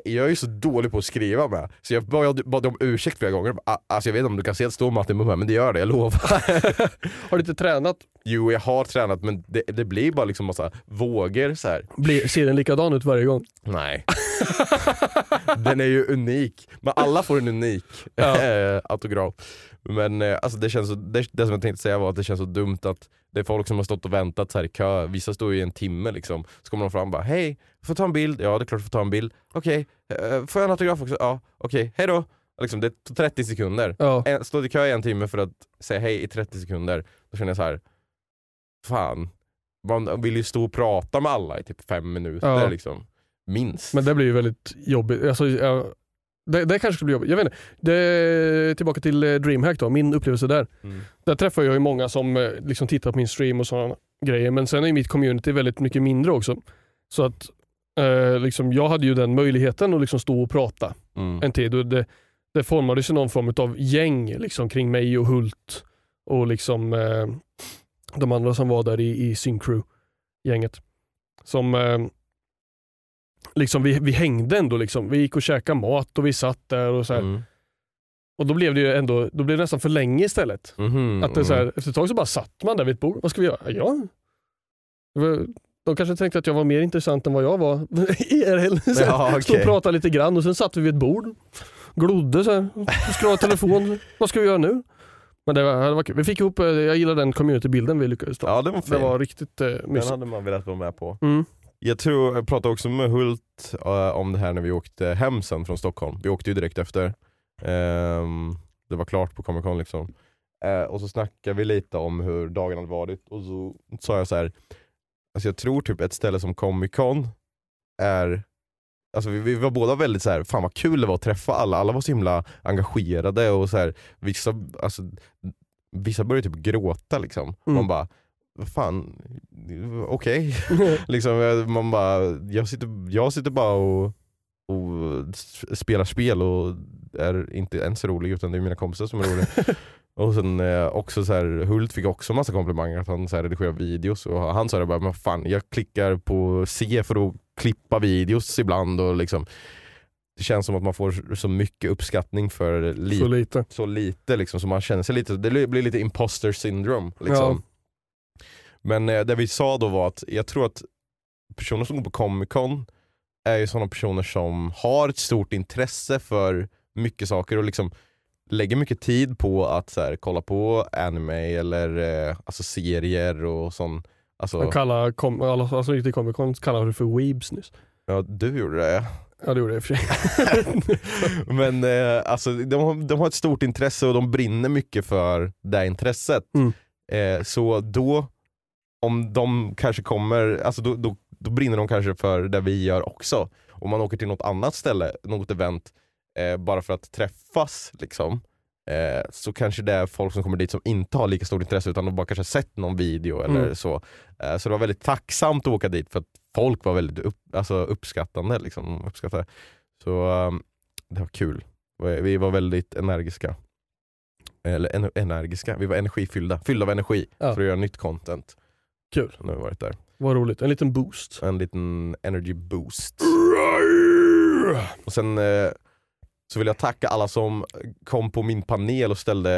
jag är ju så dålig på att skriva med, så jag bad, bad om ursäkt flera gånger. Alltså, jag vet inte om du kan se att det står Martin Mumma, men det gör det, jag lovar. Har du inte tränat? Jo, jag har tränat men det, det blir bara liksom massa vågor så här. Blir, ser den likadan ut varje gång? Nej. den är ju unik. Men alla får en unik Ja. eh, autograf. Men eh, alltså det, känns så, det, det som jag tänkte säga var att det känns så dumt att det är folk som har stått och väntat så här i kö, vissa står ju i en timme liksom. Så kommer de fram och bara hej, får jag ta en bild? Ja det är klart du får ta en bild. Okej, eh, får jag en autograf också? Ja, okej, hej då. Liksom, det tog 30 sekunder. Ja. En- i kö i en timme för att säga hej i 30 sekunder. Då känner jag så här. fan, man vill ju stå och prata med alla i typ fem minuter Ja. liksom. Minst. Men det blir ju väldigt jobbigt. Alltså, ja, det, det kanske skulle bli jobbigt. Jag vet inte. Det, tillbaka till eh, DreamHack då, min upplevelse där. Mm. Där träffar jag ju många som eh, liksom tittar på min stream och sådana grejer. Men sen är ju mitt community väldigt mycket mindre också. Så att eh, liksom, jag hade ju den möjligheten att liksom stå och prata Mm. en tid. Och det, det formades ju någon form av gäng liksom, kring mig och Hult och liksom eh, de andra som var där i, i Syncrew-gänget. Som eh, liksom vi, vi hängde ändå liksom. Vi gick och käkade mat och vi satt där och så här. Mm. Och då blev det ju ändå, då blev det nästan för länge istället. Mhm, Att det så mm. här, efter ett tag så bara satt man där vid ett bord. Vad ska vi göra? Ja. De kanske tänkte att jag var mer intressant än vad jag var IRL. Så Ja, Stod och pratade lite grann och sen satt vi vid ett bord. Glodde så här. Scrollade telefon. Vad ska vi göra nu? Men det var, det var kul. Vi fick ihop, eh, jag gillar den communitybilden vi lyckades ta. Ja det var det var riktigt eh, Den mysigt. hade man velat vara med på. Mm. Jag tror, jag pratade också med Hult eh, om det här när vi åkte hem sen från Stockholm. Vi åkte ju direkt efter. Ehm, det var klart på Comic Con liksom. Eh, och så snackade vi lite om hur dagen hade varit och så sa jag så här. alltså jag tror typ ett ställe som Comic Con är Alltså vi, vi var båda väldigt så här, fan vad kul det var att träffa alla, alla var så himla engagerade och så här, vissa, alltså, vissa började typ gråta liksom. Mm. Man bara, fan, okej. liksom, jag- man bara, jag, sitter, jag sitter bara och, och spelar spel och är inte ens rolig utan det är mina kompisar som är roliga. och sen eh, också så här, Hult fick också massa komplimanger att han så här, redigerar videos och han sa det bara, men fan jag klickar på C för att klippa videos ibland och liksom det känns som att man får så mycket uppskattning för li- Så lite. så lite liksom, så man känner sig lite, det blir lite imposter syndrome. Liksom. Men eh, det vi sa då var att jag tror att personer som går på Comic Con är ju sådana personer som har ett stort intresse för mycket saker och liksom lägger mycket tid på att så här, kolla på anime eller eh, alltså serier och sån. Alltså, Jag kallar, kom, alla som gick till Comic Con kallar det för weebs nyss. ja, du gjorde det. Ja det gjorde jag i och för sig. Men eh, alltså, de, har, de har ett stort intresse och de brinner mycket för det intresset. Mm. Eh, så då, om de kanske kommer, alltså då, då, då brinner de kanske för det vi gör också. Om man åker till något annat ställe, något event, eh, bara för att träffas liksom. Eh, så kanske det är folk som kommer dit som inte har lika stort intresse utan de bara kanske har sett någon video eller Mm. så. Eh, så det var väldigt tacksamt att åka dit för att folk var väldigt upp, alltså uppskattande. Liksom, uppskattade. Så ehm, det var kul. Vi- Vi var väldigt energiska. Eller en, energiska, vi var energifyllda. Fyllda av energi Ja. för att göra nytt content. Kul. Nu har vi varit där. Vad roligt. En liten boost. En liten energy boost. Och sen eh, så vill jag tacka alla som kom på min panel och ställde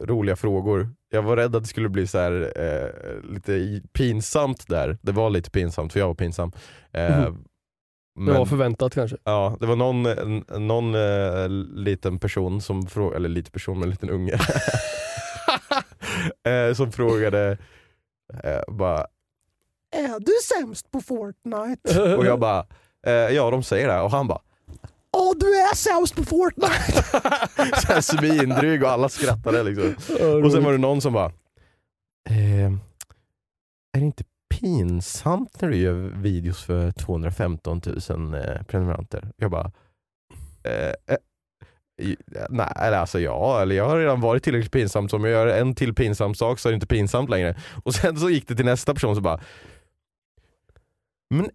eh, roliga frågor. Jag var rädd att det skulle bli så här eh, lite pinsamt där. Det var lite pinsamt för jag var pinsam. Eh. Det men- var förväntat kanske. Ja, det var någon, en- någon eh, liten person som frågade, eller liten person, men en liten unge. eh, som frågade eh, bara Är du sämst på Fortnite? Och jag bara, eh, ja de säger det. Och han bara Åh du är sämst på Fortnite! Såhär svindryg och alla skrattade liksom. Och sen var det någon som bara eh, Är det inte pinsamt när du gör videos för 215 000 eh, prenumeranter? Jag bara eh, eh, Nej, eller alltså ja, eller jag har redan varit tillräckligt pinsam så om jag gör en till pinsam sak så är det inte pinsamt längre. Och sen så gick det till nästa person som bara Men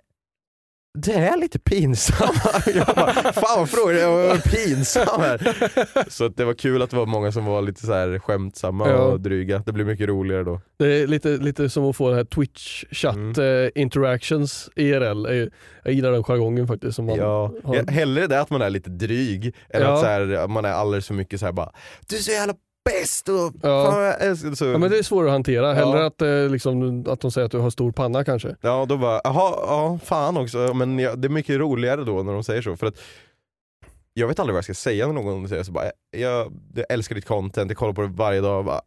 det är lite pinsamt. Jag bara, fan vad frågar jag var pinsam här. Så att det var kul att det var många som var lite så här skämtsamma Ja. och dryga. Det blir mycket roligare då. Det är lite, lite som att få det här Twitch chatt Mm. eh, interactions IRL. Jag, gillar den jargongen faktiskt. Som man Ja, har. hellre det att man är lite dryg än Ja. att så här, man är alldeles för mycket så här bara Du är så jävla bäst och Ja. fan, jag älskar så, Ja, men det är svårare att hantera. Hellre Ja. att, eh, liksom, att de säger att du har stor panna kanske. Ja, då bara, jaha, ja fan också. Men ja, det är mycket roligare då när de säger så. För att jag vet aldrig vad jag ska säga när någon säger så. Bara, jag, jag älskar ditt content, jag kollar på det varje dag. Bara,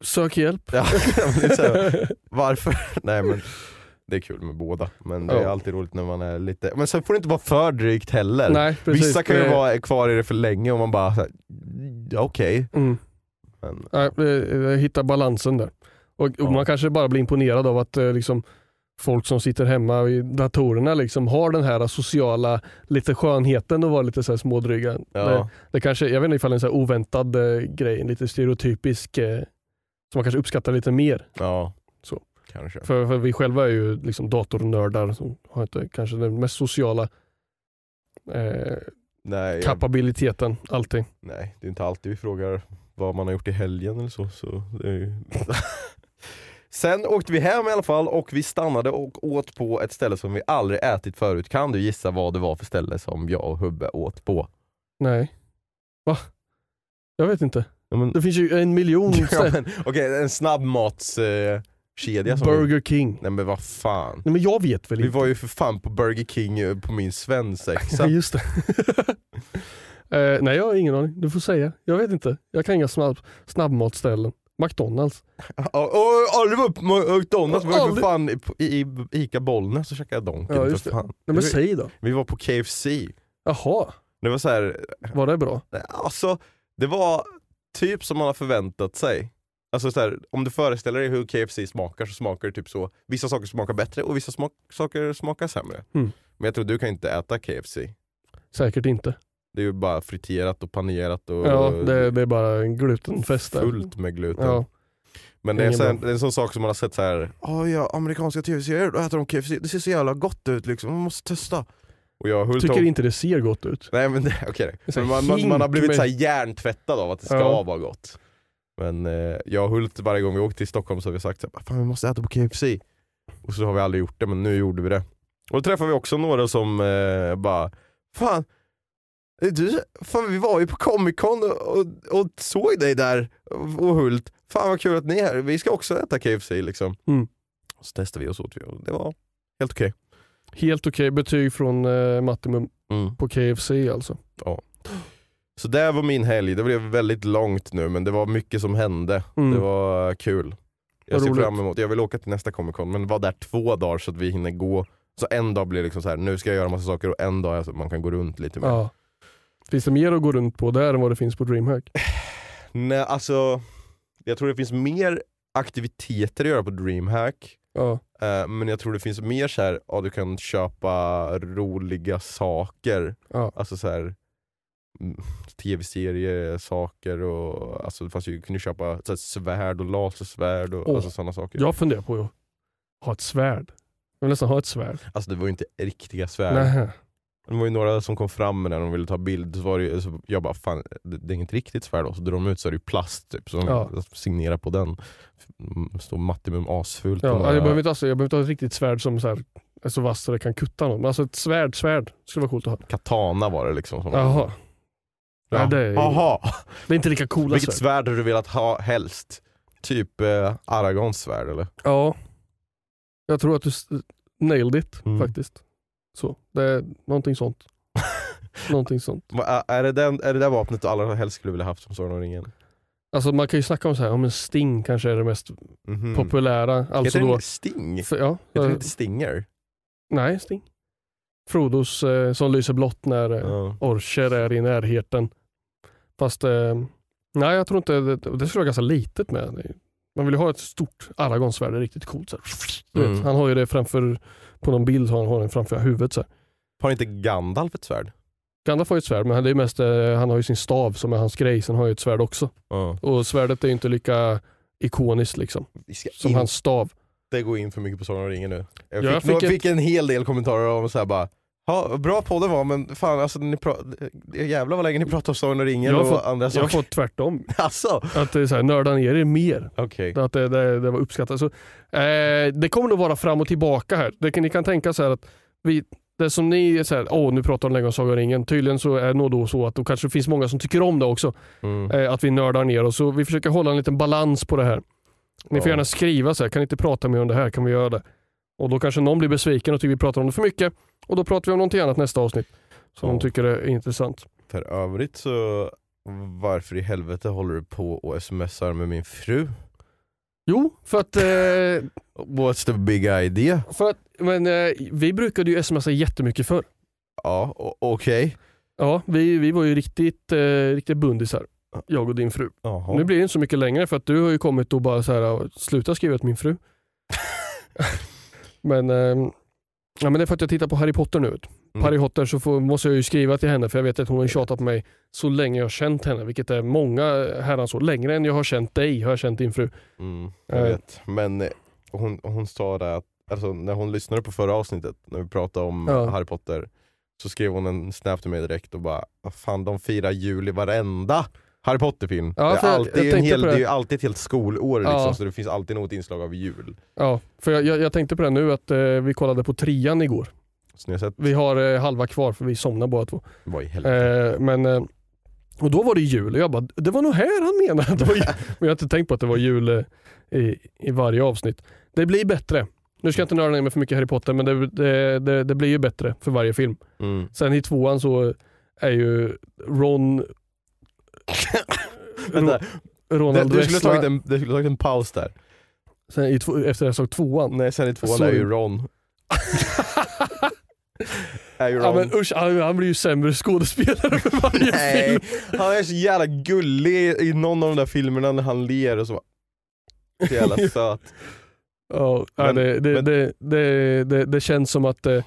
Sök hjälp. ja, men det är så här, varför? Nej men det är kul med båda. Men det är Ja. alltid roligt när man är lite, men sen får det inte vara för drygt heller. Nej, precis. Vissa kan ju Det- vara kvar i det för länge och man bara, så här, ja, okej. Mm. Men, Nej, eh, hitta balansen där. Och, och Ja. Man kanske bara blir imponerad av att eh, liksom, folk som sitter hemma vid datorerna liksom, har den här sociala lite skönheten att vara lite så här smådryga. Det, ja, det kanske, jag vet inte ifall det är en så här oväntad eh, grej, en lite stereotypisk eh, som man kanske uppskattar lite mer. ja. Så. Kanske. För, för vi själva är ju liksom datornördar som har inte kanske den mest sociala eh, Nej, jag, kapabiliteten alltid. nej, det är inte alltid vi frågar vad man har gjort i helgen eller så. så ju... Sen åkte vi hem i alla fall och vi stannade och åt på ett ställe som vi aldrig ätit förut. Kan du gissa vad det var för ställe som jag och Hubbe åt på? Nej. Va? Jag vet inte. Ja, men, Det finns ju en miljon ja, Okej, en snabbmatskedja. Eh, kedja som Burger King. Nej men vad fan. Nej men jag vet väl Vi inte. var ju för fan på Burger King eh, på min svensexa. just det. eh, nej jag har ingen aning. Du får säga. Jag vet inte. Jag kan inga snabb, snabbmatsställen. McDonalds. Aldrig var på McDonalds, vi var för fan i, i, i Ica Bollnäs och käkade Donken. Ja, för just det. Nej men säg då. vi var på KFC. Jaha, Det var så här, var det bra? alltså det var typ som man har förväntat sig. Alltså så här, om du föreställer dig hur KFC smakar så smakar det typ så. Vissa saker smakar bättre och vissa smak saker smakar sämre. Mm. Men jag tror du kan inte äta KFC. Säkert inte. Det är ju bara friterat och panerat och Ja, det, det är bara en glutenfest där. fullt med gluten. Ja. Men det är, Ingen så här, bra. det är en sån sak som man har sett så här. "Ja, ja, amerikanska tv-serier, då äter de KFC, det ser så jävla gott ut liksom, man måste testa. Och jag Tycker inte det ser gott ut. Nej men det, Men här man, man, man har blivit med- så här hjärntvättad av att det ska Ja. vara gott. Men eh, jag och Hult varje gång vi åkt till Stockholm så har vi sagt fan vi måste äta på KFC. Och så har vi aldrig gjort det men nu gjorde vi det. Och då träffade vi också några som eh, bara, fan, är du, fan vi var ju på Comic Con och, och, och såg dig där och Hult. Fan vad kul att ni är här, vi ska också äta KFC liksom. Mm. Så testade vi och så åt vi och det var helt okej. Helt okej betyg från eh, Mattimum Mm. på KFC alltså. Så det var min helg, det blev väldigt långt nu men det var mycket som hände. Mm. Det var kul. Jag ser roligt. fram emot, jag vill åka till nästa Comic Con men var där två dagar så att vi hinner gå. Så en dag blir liksom så här, nu ska jag göra massa saker och en dag så att man kan gå runt lite mer. Ja. Finns det mer att gå runt på där än vad det finns på DreamHack? Nej alltså, jag tror det finns mer aktiviteter att göra på DreamHack. Ja. eh, men jag tror det finns mer så här, ja, du kan köpa roliga saker. Ja. Alltså så här tv-serier, saker och alltså det fanns ju, kunde köpa så här, svärd och lasersvärd och Åh. alltså, sådana saker. Jag funderar på att ha ett svärd. Jag vill nästan ha ett svärd. Alltså det var ju inte riktiga svärd. Nej. Det var ju några som kom fram med när de ville ta bild, så var det, ju- så jag bara fan det, det är inget riktigt svärd då. Så drog de ut så är det ju plast typ, så Ja. signerar på den. Mm, Står Mattimum asfult på Ja, några- jag, behöver inte, alltså, jag behöver inte ha ett riktigt svärd som så här, är så vasst så det kan kutta någon. Men alltså ett svärd, svärd skulle vara coolt att ha. Katana var det liksom. Som Jaha. Ja. Nej, det, är, Jaha. det är inte lika coola Vilket svärd. svärd hade du velat ha helst? Typ eh, Aragons svärd eller? Ja. Jag tror att du s- nailed it Mm. faktiskt. Så, det är någonting sånt. någonting sånt. Va- Är det, den, är det där vapnet du allra helst skulle vilja haft som Sagan om ringen? Alltså man kan ju snacka om så här, om en Sting kanske är det mest Mhm. populära. Alltså Heter då, den Sting? för, ja, Heter den eh, inte Stinger? nej Sting. Frodos eh, som lyser blått när eh, Ja. Orcher är i närheten. Fast eh, nej jag tror inte, det, det skulle vara ganska litet med. Man vill ju ha ett stort Aragonsvärd, riktigt coolt. Så Mm. Han har ju det framför, på någon bild har han har den framför huvudet. Så här. Har inte Gandalf ett svärd? Gandalf har ju ett svärd men han, det är mest, eh, han har ju sin stav som är hans grej. Sen har ju ett svärd också. Ja. Och svärdet är ju inte lika ikoniskt liksom, som inte hans stav. Gå in för mycket på Sagan om ringen nu. Jag Jag fick, fick jag ett- fick en hel del kommentarer om så här bara Ja, bra podden var men fan alltså ni pra- jävlar vad länge ni pratar om Sagan om ringen och fått- andra Jag har saker. fått tvärtom. Alltså, Att det är så här, nörda ner er mer. okej. Att det, det, det var uppskattat. Så, eh, det kommer nog vara fram och tillbaka här. Det ni kan tänka så här att vi, det som ni här, åh nu pratar de länge om Sagan om ringen. Tydligen så är det nog då så att då kanske det finns många som tycker om det också. Mm. Eh, att vi nördar ner oss. Så vi försöker hålla en liten balans på det här. Ni får gärna skriva så här, kan ni inte prata mer om det här? Kan vi göra det? Och då kanske någon blir besviken och tycker vi pratar om det för mycket. Och då pratar vi om någonting annat nästa avsnitt. Som de tycker är intressant. För övrigt så, varför i helvete håller du på och smsar med min fru? Jo, för att, eh, What's the big idea? för att men, eh, vi brukade ju smsa jättemycket förr. Ja, okej. Ja, vi, vi var ju riktigt, eh, riktigt bundisar. Jag och din fru. Jaha. Nu blir det inte så mycket längre för att du har ju kommit och bara så här, sluta skriva till min fru. men, ehm, ja, men det är för att jag tittar på Harry Potter nu. Mm. Harry Potter så får, måste jag ju skriva till henne för jag vet att hon har tjatat på mig så länge jag har känt henne. Vilket är många herrans år. Längre än jag har känt dig har jag känt din fru. Mm, jag Eh. vet. Men eh, hon, hon sa det att, alltså, när hon lyssnade på förra avsnittet, när vi pratade om Ja. Harry Potter, så skrev hon en snap till mig direkt och bara "Vad fan de firar jul i varenda Harry Potter-film. Ja, det, är jag- alltid jag en tänkte hel, det det. är ju alltid ett helt skolår Ja. liksom, så det finns alltid något inslag av jul. Ja, för jag, jag, jag tänkte på det nu att eh, vi kollade på trean igår. Sett, Vi har eh, halva kvar för vi somnar båda två. vad i helvete. Eh, men, eh, och då var det jul och jag bara, det var nog här han menade att det var jul. Men jag har inte tänkt på att det var jul eh, i, i varje avsnitt. Det blir bättre. Nu ska jag inte nörda ner mig för mycket Harry Potter men det, det, det, det blir ju bättre för varje film. Mm. Sen i tvåan så är ju Ron... Vänta, Ronald du, skulle tagit en, du skulle tagit en paus där. sen i två, efter jag såg tvåan. Nej, sen i tvåan är ju Ron. är ju Ron. Ja, men usch, han, han blir ju sämre skådespelare för varje Nej, film. han är så jävla gullig i någon av de där filmerna när han ler och så. Så jävla söt. Ja, Men- det, det, men- det, det, det, det känns som att eh,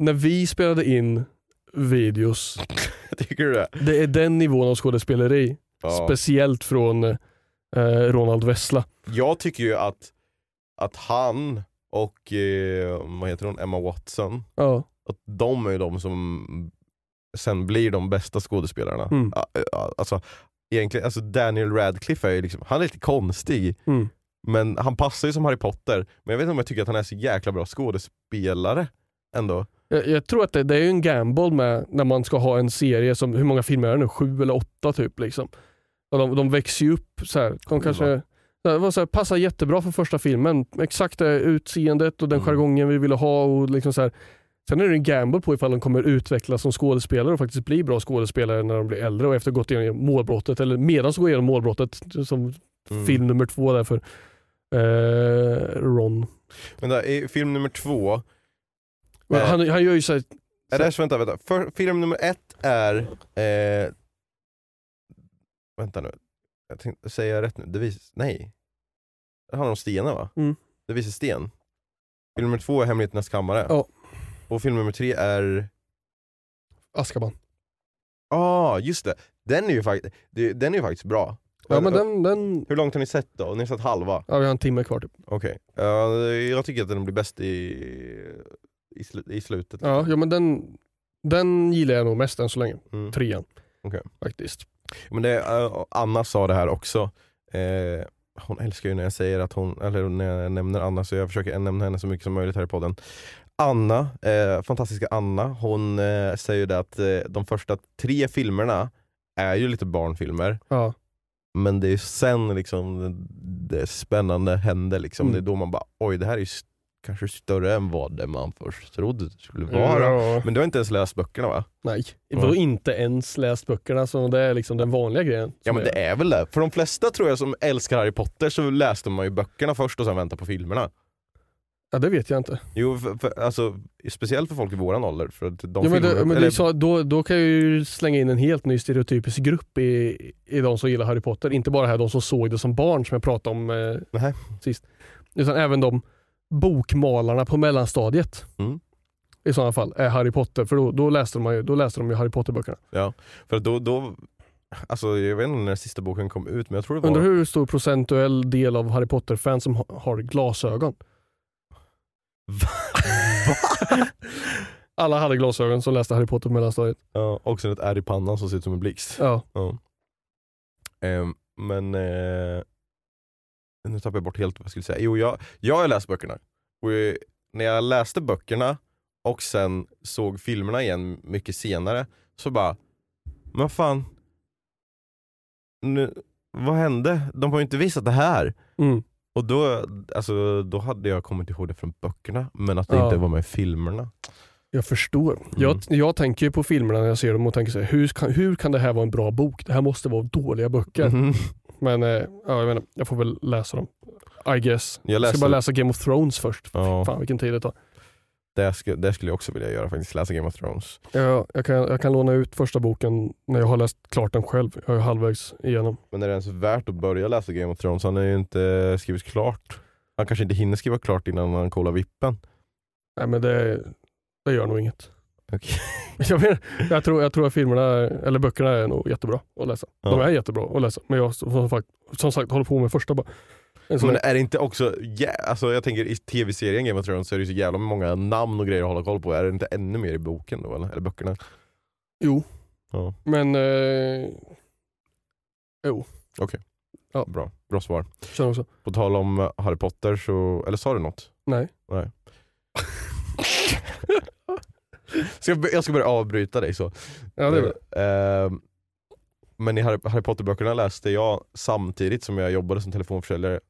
när vi spelade in videos, Tycker du det? det är den nivån av skådespeleri. Ja. Speciellt från eh, Ronald Vessla. Jag tycker ju att, att han och eh, vad heter hon, Emma Watson, Ja. att de är ju de som sen blir de bästa skådespelarna. Mm. Ja, Alltså, egentligen, alltså Daniel Radcliffe är ju liksom, han är lite konstig, Mm. men han passar ju som Harry Potter. Men jag vet inte om jag tycker att han är så jäkla bra skådespelare ändå. Jag, jag tror att det, det är en gamble med när man ska ha en serie som, hur många filmer är det nu? Sju eller åtta typ. Liksom. Och de, de växer ju upp så här. De kanske det var så här, passar jättebra för första filmen. Exakt det utseendet och den Mm. jargongen vi ville ha. Och liksom så här. Sen är det en gamble på ifall de kommer utvecklas som skådespelare och faktiskt bli bra skådespelare när de blir äldre och efter att gått igenom målbrottet eller medan de går igenom målbrottet som Mm. film nummer två där för eh, Ron. Men där, i film nummer två, Eh. Han, han gör ju så här, är det här, så vänta, vänta. För, film nummer ett är, eh, vänta nu, jag tänkte, säger jag rätt nu? Det vis, nej. Det handlar om stenar va? Mm. Det visar sten. Film nummer två är Hemligheternas kammare. Ja. Och film nummer tre är, Azkaban. ja ah, just det. Den är ju, fakt- den är ju faktiskt bra. Ja men den, den Hur långt har ni sett då? Ni har sett halva? ja, vi har en timme kvar typ. Okej. Ja, jag tycker att den blir bäst i, i, slu, i slutet. Ja, ja men den, den gillar jag nog mest än så länge. Mm. Trean. Okej. Faktiskt. Men det, äh, Anna sa det här också. Eh, hon älskar ju när jag säger att hon, eller när jag nämner Anna, så jag försöker nämna henne så mycket som möjligt här i podden. Anna, eh, fantastiska Anna, hon eh, säger ju det att eh, de första tre filmerna är ju lite barnfilmer, Ja. men det är sen liksom det, det spännande händer. Liksom. Mm. Det är då man bara, oj det här är ju kanske större än vad det man först trodde det skulle vara. Ja. Men du har inte ens läst böckerna va? Nej, Ja. vadå inte ens läst böckerna så det är liksom den vanliga grejen. Ja men jag- det är väl det. För de flesta tror jag som älskar Harry Potter så läste man ju böckerna först och sen väntar på filmerna. ja, det vet jag inte. Jo, för, för, alltså, speciellt för folk i våran ålder. För att de Ja, men det, filmerna- men eller- sa, då, då kan jag ju slänga in en helt ny stereotypisk grupp i, i de som gillar Harry Potter. Inte bara här de som såg det som barn som jag pratade om eh, sist. Utan även de bokmalarna på mellanstadiet. Mm. I sådana fall är Harry Potter, för då, då, läste, de ju, då läste de ju Harry Potter-böckerna. För att då, då, alltså jag vet inte när sista boken kom ut men jag tror det var... Undrar hur stor procentuell del av Harry Potter-fans som ha- har glasögon? Alla hade glasögon som läste Harry Potter på mellanstadiet. Ja, och sen ett ärr i pannan som ser ut som en blixt. Ja. Ja. Ehm, men eh, nu tappar jag bort helt vad jag skulle säga. Jo, jag, jag har läst böckerna. Och eh, när jag läste böckerna och sen såg filmerna igen mycket senare så bara, men vad fan, nu, vad hände? De har ju inte visat det här. Mm. Och då, alltså, då hade jag kommit ihåg det från böckerna, men att det Ja. inte var med i filmerna. Jag förstår. Mm. Jag, jag tänker ju på filmerna när jag ser dem och tänker så här, hur, kan, hur kan det här vara en bra bok? Det här måste vara dåliga böcker. Mhm. Men eh, ja, jag, menar, jag får väl läsa dem. I guess. Jag Jag läste, ska bara läsa Game of Thrones först. Ja. Fan vilken tid det tar. det, skulle, det skulle jag också vilja göra faktiskt, läsa Game of Thrones. Jag, jag, kan, jag kan låna ut första boken när jag har läst klart den själv. Jag är halvvägs igenom. Men är det ens värt att börja läsa Game of Thrones? Han har ju inte skrivit klart. Han kanske inte hinner skriva klart innan han kollar vippen. Nej men det, det gör nog inget. Okej. Jag, menar, jag, tror, jag tror att filmerna, eller böckerna är nog jättebra att läsa. De Ja. är jättebra att läsa. Men jag som sagt, som sagt håller på med första bara. Men är det inte också, jä- alltså jag tänker i tv-serien Game of Thrones så är det så jävla många namn och grejer att hålla koll på. Är det inte ännu mer i boken då eller? Eller böckerna? Jo, Ja, men eh, bra. Bra svar. känner också. På tal om Harry Potter så, eller sa du något? Nej. Nej. ska jag, jag ska börja avbryta dig så. Ja, det är det. Eh, men i Harry, Harry Potter-böckerna läste jag samtidigt som jag jobbade som telefonförsäljare.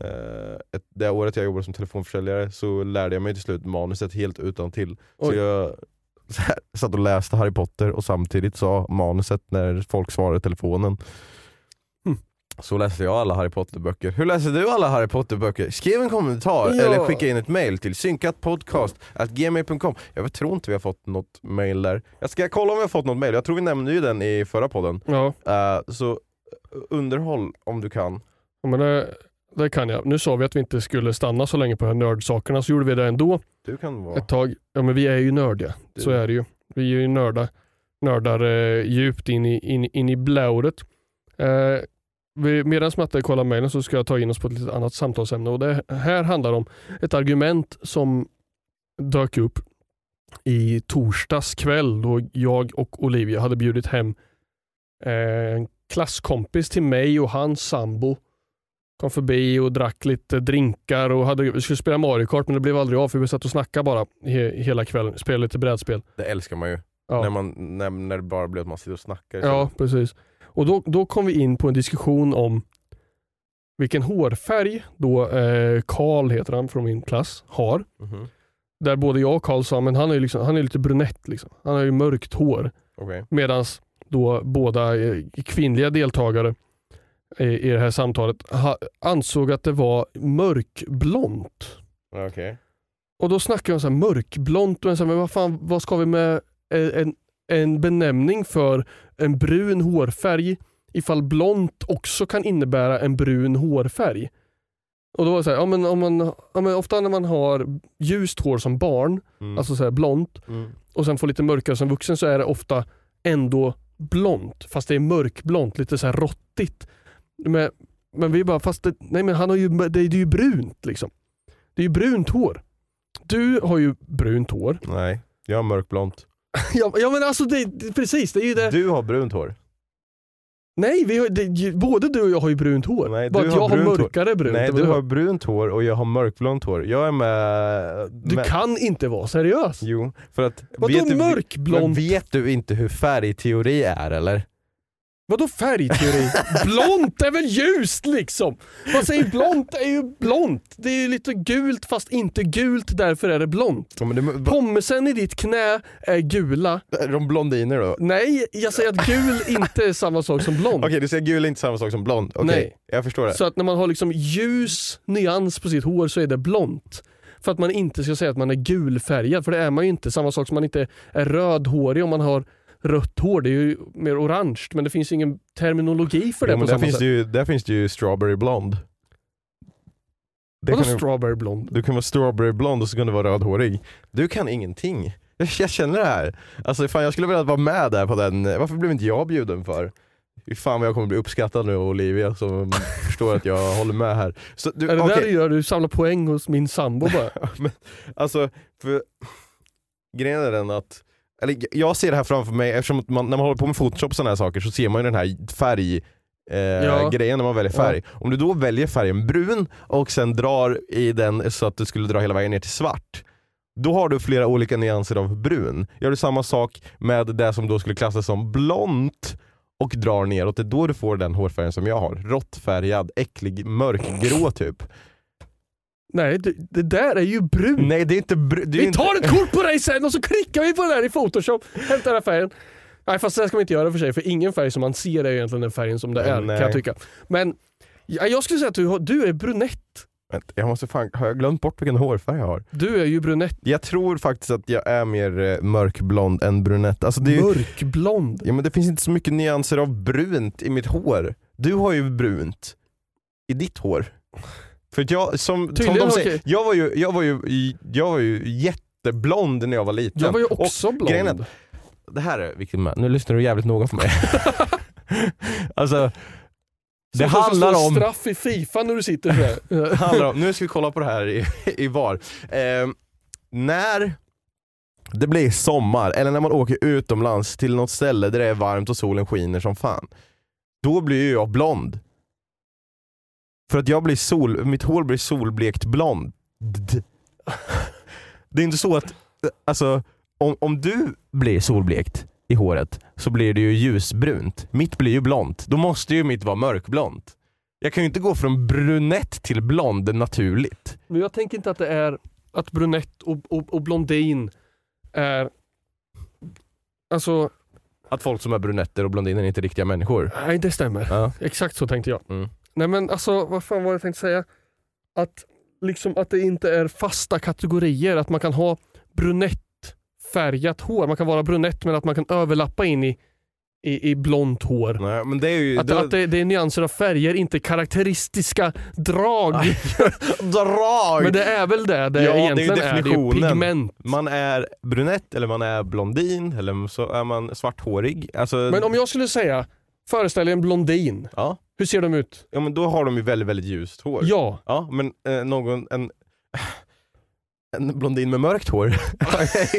Eh, ett, det året jag jobbade som telefonförsäljare så lärde jag mig till slut manuset helt utan till. Så jag så här, satt och läste Harry Potter och samtidigt sa manuset när folk svarade telefonen. Så läste jag alla Harry Potter-böcker. Hur läser du alla Harry Potter-böcker? Skriv en kommentar Ja. eller skicka in ett mail till synkatpodcast.gmail.com Jag tror inte vi har fått något mail där. Jag ska kolla om vi har fått något mail. Jag tror vi nämnde ju den i förra podden. Ja, Eh, så underhåll om du kan. men det, det kan jag. Nu sa vi att vi inte skulle stanna så länge på de här nördsakerna, så gjorde vi det ändå Du kan vara... ett tag. Ja men vi är ju nördiga, så Du- är det ju. Vi är ju nördar, nördar eh, djupt in i, in, in i blåret. Eh, Medan Matte kollar mejlen så ska jag ta in oss på ett litet annat samtalsämne och det här handlar om ett argument som dök upp i torsdags kväll då jag och Olivia hade bjudit hem eh, en klasskompis till mig och hans sambo kom förbi och drack lite drinkar och hade, vi skulle spela Mario Kart men det blev aldrig av för vi satt och snackade bara he, hela kvällen. Spelade lite brädspel. Det älskar man ju. Ja. När, man, när, när det bara blir att man sitter och snackar. så- Ja, precis. Och då, då kom vi in på en diskussion om vilken hårfärg då eh, Karl, heter han från min klass, har. Mhm. Där både jag och Karl sa, men han är, liksom, han är lite brunett. Liksom. Han har ju mörkt hår. Okej. Medan då båda eh, kvinnliga deltagare i, i det här samtalet ha, ansåg att det var mörkblont. Okej. Och då snackar om så här mörkblont, och så här, men vad, fan, vad ska vi med eh, en, en benämning för en brun hårfärg ifall blont också kan innebära en brun hårfärg? Och då var det så här, ja, men, om man, ja, men ofta när man har ljust hår som barn, Mm. alltså så här blont, Mm. och sen får lite mörkare som vuxen så är det ofta ändå blont, fast det är mörkblont, lite så här råttigt. Men, men vi bara, fast det, nej men han har ju, det, det är ju brunt liksom. Det är ju brunt hår. Du har ju brunt hår. Nej, jag har mörkblont. ja, ja men alltså det, det, precis, det är ju det. Du har brunt hår. Nej, vi har, det, både du och jag har ju brunt hår. Nej, Bara du att har jag har brunt hår. mörkare brunt. Nej, du har brunt hår och jag har mörkblont hår. Jag är med... du med... kan inte vara seriös. Jo, för att... Vadå mörkblont? vet du inte hur färgteori är eller? Vadå färgteori? blont är väl ljust liksom? Vad säger blont är ju blont. Det är ju lite gult fast inte gult, därför är det blont. Ja, det, Pommesen i ditt knä är gula. är de blondiner då? Nej, jag säger att gul inte är samma sak som blond. Okej, du säger gul är inte samma sak som blond. Okej, Nej. jag förstår det. Så att när man har liksom ljus nyans på sitt hår så är det blont. För att man inte ska säga att man är gulfärgad, för det är man ju inte. Samma sak som man inte är rödhårig om man har rött hår. Det är ju mer orange, men det finns ingen terminologi för det Ja, på där, samma finns sätt. det ju, där finns det ju strawberry blond. Det Vadå strawberry blond? du kan vara strawberry blond och så kan du vara rödhårig. Du kan ingenting. Jag, jag känner det här. Alltså fan jag skulle vilja vara med där på den, varför blev inte jag bjuden för? Fy fan vad jag kommer bli uppskattad nu av Olivia som förstår att jag håller med här. Så, du, är det okej. där du gör? Du samlar poäng hos min sambo bara? men, alltså, för grejen är den att, eller jag ser det här framför mig eftersom man, när man håller på med photoshop och sådana här saker så ser man ju den här färg eh, Ja. grejen när man väljer färg. Om du då väljer färgen brun och sen drar i den så att du skulle dra hela vägen ner till svart då har du flera olika nyanser av brun. Gör du samma sak med det som då skulle klassas som blont och drar neråt, det är då du får den hårfärgen som jag har. Råttfärgad, äcklig, mörkgrå typ. Nej, det, det där är ju brun. Nej det är inte brun. vi tar ett kort på dig sen och så klickar vi på det där i photoshop. Hämta den här färgen. Nej fast det ska man inte göra för sig, för ingen färg som man ser är egentligen den färgen som det är Nej. kan jag tycka. Men ja, jag skulle säga att du, du är brunett. Vänta, Jag måste fan, har jag glömt bort vilken hårfärg jag har? Du är ju brunett. Jag tror faktiskt att jag är mer eh, mörkblond än brunett. Alltså ju, Mörkblond. ja, men det finns inte så mycket nyanser av brunt i mitt hår. Du har ju brunt i ditt hår. För jag, som, som Tydligen, de säger, okej. jag, var ju, jag, var ju, jag var ju jätteblond när jag var liten. Jag var ju Och också grejen är blond. Det här är viktigt med, nu lyssnar du jävligt noga på mig. alltså, det Så handlar står om... straff i Fifa när du sitter där. handlar om, nu ska vi kolla på det här i, i VAR. Eh, när det blir sommar, eller när man åker utomlands till något ställe där det är varmt och solen skiner som fan. Då blir ju jag blond. För att jag blir sol, mitt hår blir solblekt blond. Det är inte så att, alltså om, om du blir solblekt i håret så blir det ju ljusbrunt. Mitt blir ju blont. Då måste ju mitt vara mörkblont. Jag kan ju inte gå från brunett till blond naturligt. Men jag tänker inte att det är att brunett och, och, och blondin är... Alltså, Att folk som är brunetter och blondiner är inte riktiga människor. nej det stämmer. Ja. Exakt så tänkte jag. Mm. Nej men alltså, vad fan var det jag tänkte säga? Att, liksom, att det inte är fasta kategorier, att man kan ha brunettfärgat hår. Man kan vara brunett men att man kan överlappa in i i, i blont hår. Nej, men det är ju... Att, det, att det, det är nyanser av färger, inte karaktäristiska drag. drag! Men det är väl det, det Ja, det är ju egentligen är, det definitionen. pigment. Man är brunett eller man är blondin eller så är man svarthårig. Alltså, Men om jag skulle säga, föreställ dig en blondin. ja, Hur ser de ut? ja, men då har de ju väldigt, väldigt ljust hår. Ja, Ja, men eh, någon, en, en blondin med mörkt hår.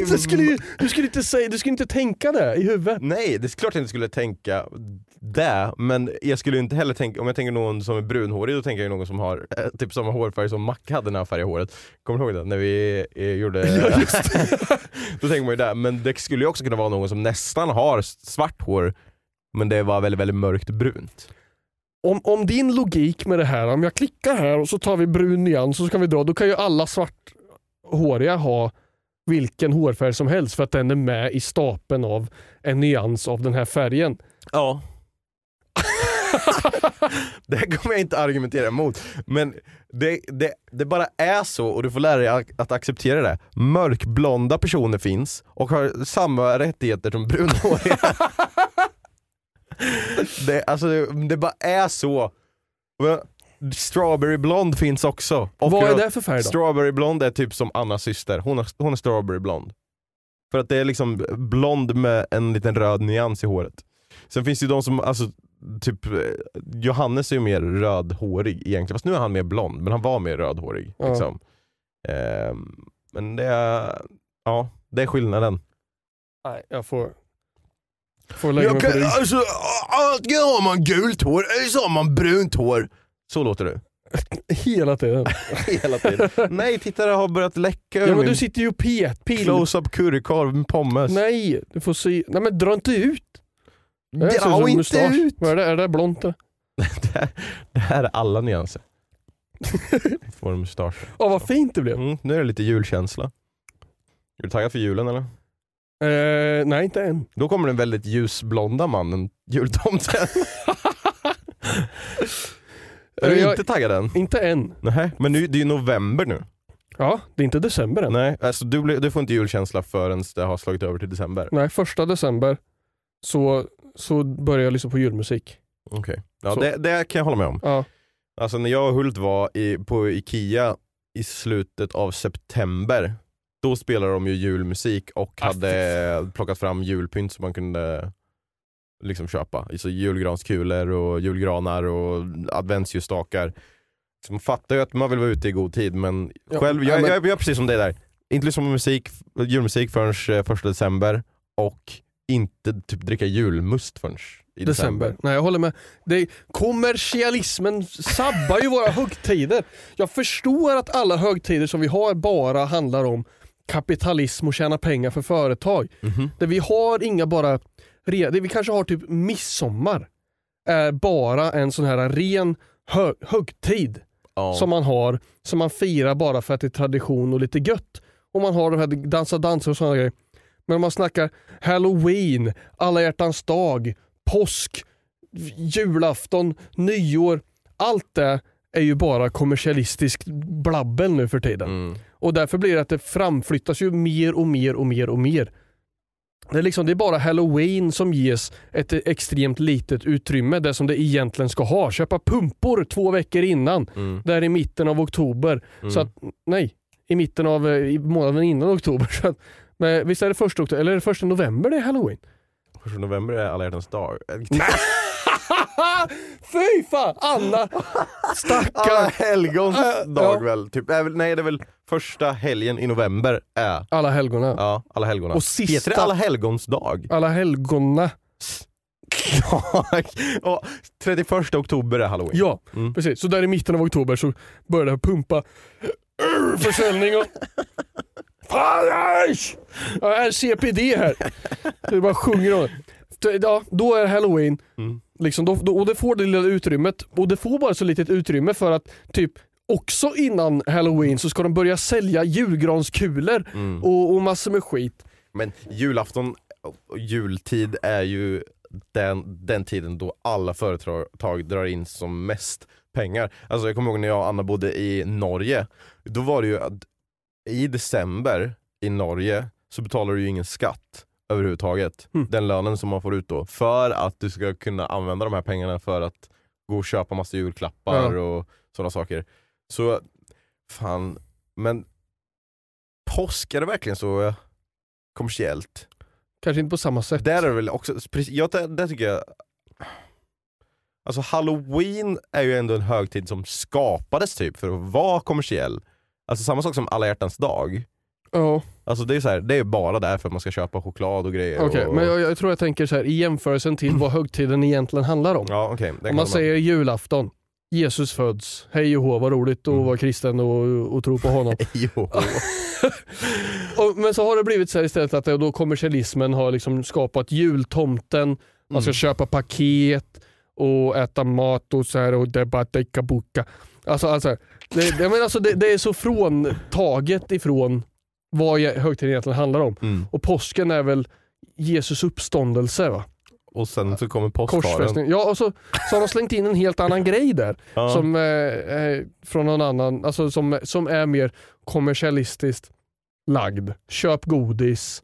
du skulle, ju- du, skulle inte säga, du skulle inte tänka det i huvudet. Nej, det är klart jag inte skulle tänka det, men jag skulle inte heller tänka, om jag tänker någon som är brunhårig, då tänker jag någon som har eh, typ samma hårfärg som Macke hade när han färgade håret. Kommer du ihåg det? När vi eh, gjorde... då tänker man ju det, men det skulle ju också kunna vara någon som nästan har svart hår, men det var väldigt, väldigt mörkt brunt. Om, om din logik med det här, om jag klickar här och så tar vi brun nyans och så kan vi dra, då kan ju alla svarthåriga ha vilken hårfärg som helst för att den är med i stapeln av en nyans av den här färgen. Ja. det här kommer jag inte argumentera emot, men det, det, det bara är så och du får lära dig att, att acceptera det. Mörkblonda personer finns och har samma rättigheter som brunhåriga. det, alltså, det, det bara är så. Strawberry blond finns också. Och Vad är det för färg då? Strawberry blond är typ som Annas syster, hon, har, hon är strawberry blond. För att det är liksom blond med en liten röd nyans i håret. Sen finns det ju de som, alltså typ eh, Johannes är ju mer rödhårig egentligen, fast nu är han mer blond, men han var mer rödhårig. Ja. Liksom. Ehm, men det är, ja, det är skillnaden. Nej, jag får, får lägga mig på rygg. alltså, antingen har man gult hår eller så har man brunt hår. Så låter du. Hela tiden. Hela tiden. Nej, titta det har börjat läcka ur Ja men min du sitter ju och pet, pil. close-up currykorv med pommes. Nej, du får se. Nej men dra inte ut. Det här ser ut Dra inte mustasch. ut! Vad är det? Är det blont? Det här, det här är alla nyanser. Får en mustasch. Åh vad fint det blev. Mm, nu är det lite julkänsla. Är du taggad för julen eller? Eh, nej inte än. Då kommer den väldigt ljusblonda mannen, jultomten. är du inte taggad än? Inte än. Nej, men nu, det är ju november nu. Ja, det är inte december än. Nej, alltså du, du får inte julkänsla förrän det har slagit över till december. Nej, första december så, så börjar jag lyssna på julmusik. Okej. Ja, Så. det, det kan jag hålla med om. Ja. Alltså när jag och Hult var i, på Ikea i slutet av september, då spelade de ju julmusik och Ah, hade plockat fram julpynt som man kunde liksom köpa. Alltså julgranskulor och julgranar och adventsljusstakar. Så man fattar ju att man vill vara ute i god tid men Ja, själv, ja, jag, men- jag, jag är precis som dig där. Inte lyssna på musik, julmusik förrän eh, första december och inte typ dricka julmust förrän i december. December. Nej jag håller med. Det är, kommersialismen sabbar ju våra högtider. Jag förstår att alla högtider som vi har bara handlar om kapitalism och tjäna pengar för företag. Mhm. Där vi har inga bara, det vi kanske har typ midsommar. Är bara en sån här ren hö- högtid Ja. som man har, som man firar bara för att det är tradition och lite gött. Och man har de här dansa danser och sådana grejer. Men om man snackar halloween, alla hjärtans dag, påsk, julafton, nyår. Allt det är ju bara kommersialistiskt blabbel nu för tiden. Mm. Och därför blir det att det framflyttas ju mer och mer och mer och mer. Det är, liksom, det är bara halloween som ges ett extremt litet utrymme, det som det egentligen ska ha. Köpa pumpor två veckor innan, Mm. där i mitten av oktober. Så att, nej, i mitten av eh, i månaden innan oktober. Så att, men, visst är det första oktober, eller är det första november det är halloween? Första november är alla hjärtans dag. Fy fan! Anna! Alla Stackarn! helgons Äh, dag ja. väl? Typ, är nej det är väl första helgen i november är Alla helgona. ja, alla helgona. Och sista- Heter det alla helgons dag? Alla helgona. och 31 oktober är halloween. Ja, Mm. precis. Så där i mitten av oktober så börjar det pumpa försäljning och... Fan, Ja, RCPD här. Det bara sjunger om. Ja, då är halloween. Mm. Liksom, då, då, och det får det lilla utrymmet. Och det får bara så litet utrymme för att typ också innan halloween så ska de börja sälja julgranskulor Mm. och, och massor med skit. Men julafton och jultid är ju den, den tiden då alla företag drar in som mest pengar. Alltså jag kommer ihåg när jag och Anna bodde i Norge, då var det ju att i december i Norge så betalar du ju ingen skatt överhuvudtaget. Mm. Den lönen som man får ut då. För att du ska kunna använda de här pengarna för att gå och köpa massa julklappar Ja. och sådana saker. Så, fan, men påsk, är det verkligen så kommersiellt? Kanske inte på samma sätt. Där är det väl också, jag, där, där tycker jag Alltså halloween är ju ändå en högtid som skapades typ för att vara kommersiell. Alltså samma sak som alla hjärtans dag. Ja, Alltså det är, så här, det är bara därför man ska köpa choklad och grejer. okej. och, Men jag, jag tror jag tänker så här i jämförelsen till vad högtiden egentligen handlar om. Ja den Om man säger julafton, Jesus föds, hej och hå, vad roligt att Mm. vara kristen och, och tro på honom. Och, men så har det blivit så här istället att då kommersialismen har liksom skapat jultomten, man ska Mm. köpa paket och äta mat och så här och debatteka boka. Alltså, alltså, det, det, men alltså det, det är så fråntaget ifrån vad högtiden egentligen handlar om. Mm. Och påsken är väl Jesus uppståndelse va? Och sen så kommer. Korsfästning. Ja, och så, så har de slängt in en helt annan grej där. Ja. Som, eh, eh, från någon annan, alltså som, som är mer kommersialistiskt lagd. Köp godis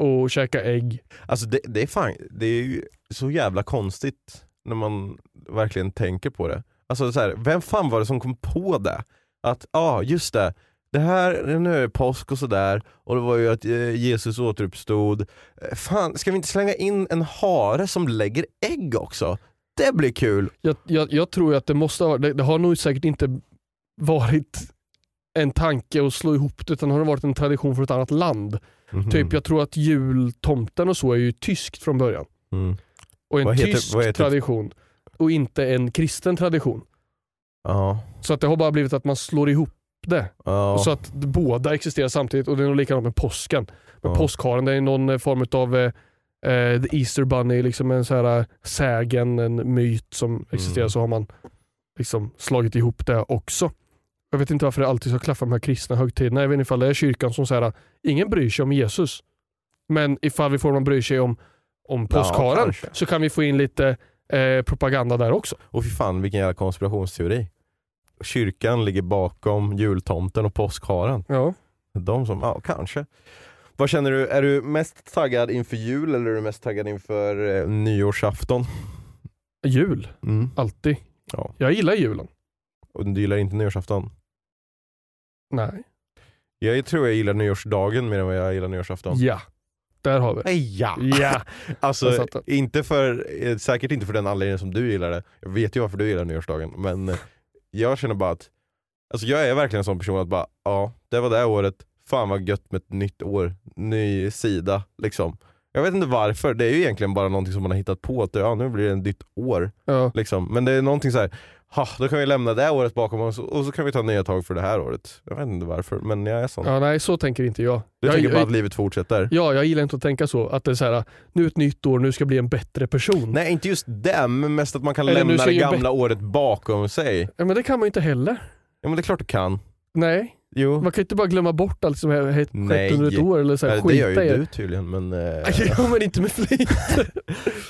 och käka ägg. Alltså det, det, är fan, det är ju så jävla konstigt när man verkligen tänker på det. Alltså så här, vem fan var det som kom på det? Att, ja ah, just det, det här, nu är det påsk och sådär och det var ju att eh, Jesus återuppstod. Eh, Fan, ska vi inte slänga in en hare som lägger ägg också? Det blir kul! Jag, jag, jag tror att det måste ha, det, det har nog säkert inte varit en tanke att slå ihop det utan har det varit en tradition från ett annat land. Mhm. Typ jag tror att jultomten och så är ju tyskt från början. Mm. Och en Vad heter- tysk vad heter- tradition och inte en kristen tradition. Ja, Så att det har bara blivit att man slår ihop det. ja. Så att båda existerar samtidigt och det är nog likadant med påsken. Men Ja. påskharen det är någon form av eh, eh, The Easter Bunny, liksom en så här eh, sägen, en myt som existerar Mm. så har man liksom slagit ihop det också. Jag vet inte varför det alltid ska klaffa med de här kristna högtiderna. Jag vet inte ifall det är kyrkan som säger ingen bryr sig om Jesus. Men ifall vi får någon bryr sig om, om Ja, påskharen kanske. så kan vi få in lite eh, propaganda där också. Och fy fan vilken jävla konspirationsteori. Kyrkan ligger bakom jultomten och påskharen. Ja. De som, ja kanske. Vad känner du, är du mest taggad inför jul eller är du mest taggad inför eh, nyårsafton? Jul, Mm. alltid. Ja. Jag gillar julen. Och du gillar inte nyårsafton? Nej. Jag tror jag gillar nyårsdagen mer än vad jag gillar nyårsafton. Ja, där har vi det. Ja! Ja. Alltså, inte för, eh, säkert inte för den anledningen som du gillar det. Jag vet ju varför du gillar nyårsdagen, men eh, jag känner bara att Alltså jag är verkligen en sån person att bara, ja, det var det här året, fan vad gött med ett nytt år, ny sida liksom. Jag vet inte varför, det är ju egentligen bara någonting som man har hittat på, att ja, nu blir det ett nytt år. Ja. Liksom. Men det är någonting så här, ha, då kan vi lämna det här året bakom oss och så kan vi ta nya tag för det här året. Jag vet inte varför, men jag är sån. Ja, nej, så tänker inte jag. Du jag, tänker bara jag, att livet fortsätter? Ja, jag gillar inte att tänka så. Att det är så här, nu är ett nytt år, nu ska jag bli en bättre person. Nej inte just det, men mest att man kan Eller lämna det gamla året bakom sig. Ja, men det kan man ju inte heller. Ja men det är klart du kan. Nej, Jo. man kan ju inte bara glömma bort allt som har skett under ett år. Eller så här, det gör ju du tydligen men... eh, Ja, men inte med flit.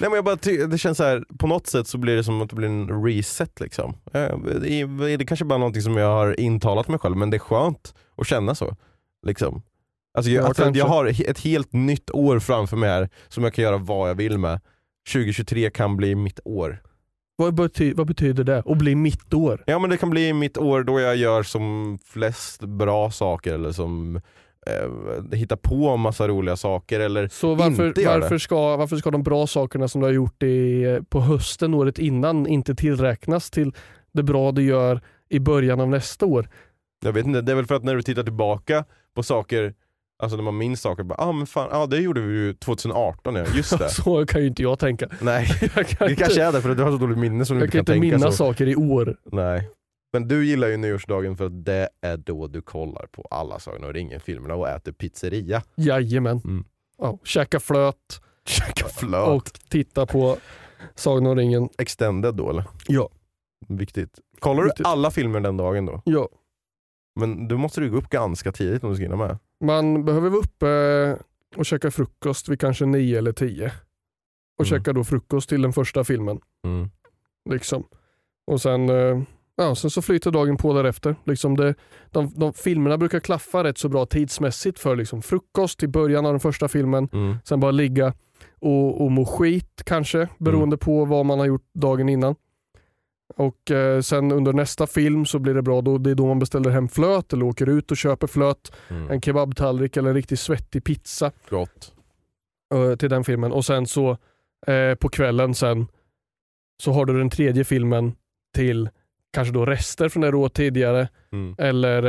Nej men jag bara det känns så här, på något sätt så blir det som att det blir en reset liksom. Det är, det kanske bara någonting som jag har intalat mig själv men det är skönt att känna så. Liksom. Alltså jag, Ja, alltså jag har ett helt nytt år framför mig här som jag kan göra vad jag vill med. 2023 kan bli mitt år. Vad, bety vad betyder det? Att bli mitt år? Ja men det kan bli mitt år då jag gör som flest bra saker eller som eh, hittar på massa roliga saker eller Så varför, Inte gör det. varför, ska, varför ska de bra sakerna som du har gjort i, på hösten året innan inte tillräknas till det bra du gör i början av nästa år? Jag vet inte, det är väl för att när du tittar tillbaka på saker, alltså när man minns saker, bara, ah, men fan, ah, det gjorde vi ju 2018 ja, just det. Så kan ju inte jag tänka. Nej, Jag kan det inte, kanske är det för att du har så dåligt minne som du jag inte kan kan inte tänka minnas så. saker i år. Nej. Men du gillar ju nyårsdagen för att det är då du kollar på alla Sagan och ringen-filmerna och äter pizzeria. Jajamän. Mm. Ja, käka flöt Käka flöt. och titta på Sagan om ringen. Extended då eller? Ja. Viktigt. Kollar du Viktigt. alla filmer den dagen då? Ja. Men då måste du gå upp ganska tidigt om du ska hinna med. Man behöver vara uppe och käka frukost vid kanske nio eller tio. Och Mm. käka då frukost till den första filmen. Mm. Liksom. Och sen eh, ja, sen så flyter dagen på därefter. Liksom det, de, de filmerna brukar klaffa rätt så bra tidsmässigt för liksom frukost i början av den första filmen, Mm. sen bara ligga och, och må skit kanske beroende på vad man har gjort dagen innan. Och eh, sen under nästa film så blir det bra, då, det är då man beställer hem flöt eller åker ut och köper flöt, Mm. en kebabtallrik eller en riktigt svettig pizza Gott. eh, till den filmen. Och sen så eh, på kvällen sen så har du den tredje filmen till kanske då rester från det du åt tidigare Mm. eller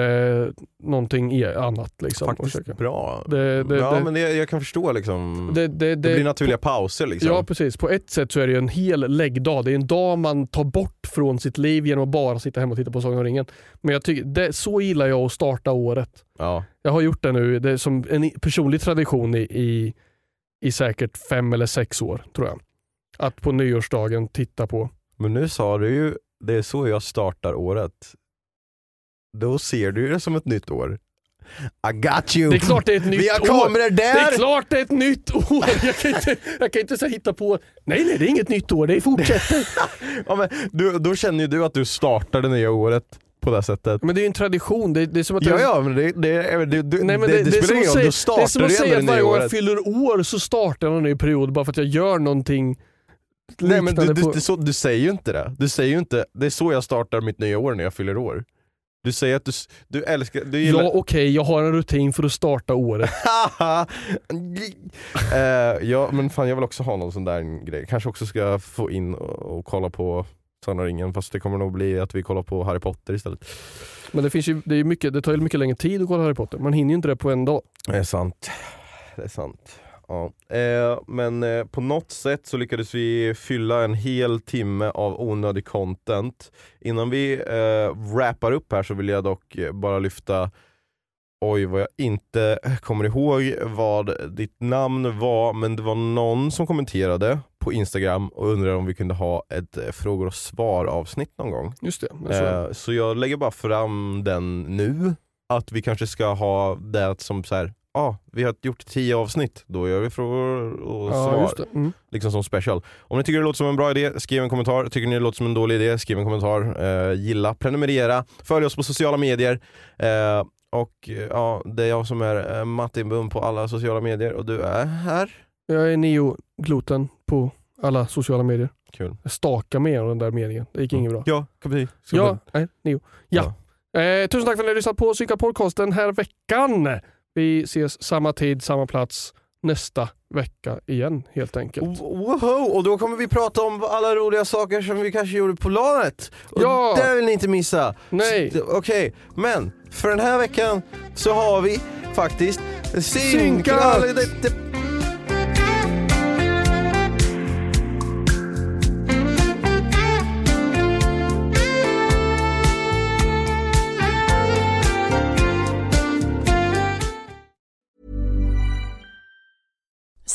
eh, någonting i- annat. Liksom, Faktiskt bra. Det- det- ja det- men det, jag kan förstå liksom. Det, blir naturliga pauser liksom. Ja precis, på ett sätt så är det ju en hel läggdag. Det är en dag man tar bort från sitt liv genom att bara sitta hemma och titta på Sagan om ringen. Men jag tycker, så gillar jag att starta året. Ja. Jag har gjort det nu, det är som en personlig tradition i, i, i säkert fem eller sex år tror jag. Att på nyårsdagen titta på. Men nu sa du ju, det är så jag startar året. Då ser du det som ett nytt år. I got you! Det är klart det är ett nytt Vi har år. kameror Det där! är klart det är ett nytt år! Jag kan inte, jag kan inte så hitta på, nej nej det är inget nytt år, det fortsätter. Ja, men du, då känner ju du att du startar det nya året på det sättet. Men det är ju en tradition, det, det är som att Ja, jag- ja men det, det, det, det, det, Nej, men det, det, det, det, spelar ingen roll, då säga, det är som startar att du säga att det nya varje gång jag året. fyller år så startar jag en ny period bara för att jag gör någonting Nej men du, du, på... så, du säger ju inte det. Du säger ju inte, det är så jag startar mitt nya år när jag fyller år. Du säger att du, du älskar, du gillar... Ja okej, jag har en rutin för att starta året. Eh, ja men fan jag vill också ha någon sån där grej. Kanske också ska få in och, och kolla på Sagan ringen fast det kommer nog bli att vi kollar på Harry Potter istället. Men det, finns ju, det, är mycket, det tar ju mycket längre tid att kolla Harry Potter. Man hinner ju inte det på en dag. Det är sant. Det är sant. Ja. Eh, men eh, på något sätt så lyckades vi fylla en hel timme av onödig content. Innan vi eh, wrappar upp här så vill jag dock eh, bara lyfta Oj vad jag inte kommer ihåg vad ditt namn var men det var någon som kommenterade på Instagram och undrade om vi kunde ha ett eh, frågor och svar avsnitt någon gång. Just det. så- Eh, så jag lägger bara fram den nu, att vi kanske ska ha det som så här. Ah, vi har gjort tio avsnitt, då gör vi frågor och ja, svar. Mm. Liksom som special. Om ni tycker det låter som en bra idé, skriv en kommentar. Tycker ni det låter som en dålig idé, skriv en kommentar. Eh, gilla, prenumerera, följ oss på sociala medier. Eh, och eh, ja, det är jag som är eh, Martin Bum på alla sociala medier och du är här. Jag är Neo Gloten på alla sociala medier. Kul. Jag stakar med den där meningen. Det gick inget bra. Ja, ska Ja, nej, Neo. Ja. Eh, tusen tack för att ni har lyssnat på Synka Podcast den här veckan. Vi ses samma tid, samma plats nästa vecka igen helt enkelt. Wow, och då kommer vi prata om alla roliga saker som vi kanske gjorde på LANet. Och Ja. det vill ni inte missa. Nej. Okej, men för den här veckan så har vi faktiskt synkat.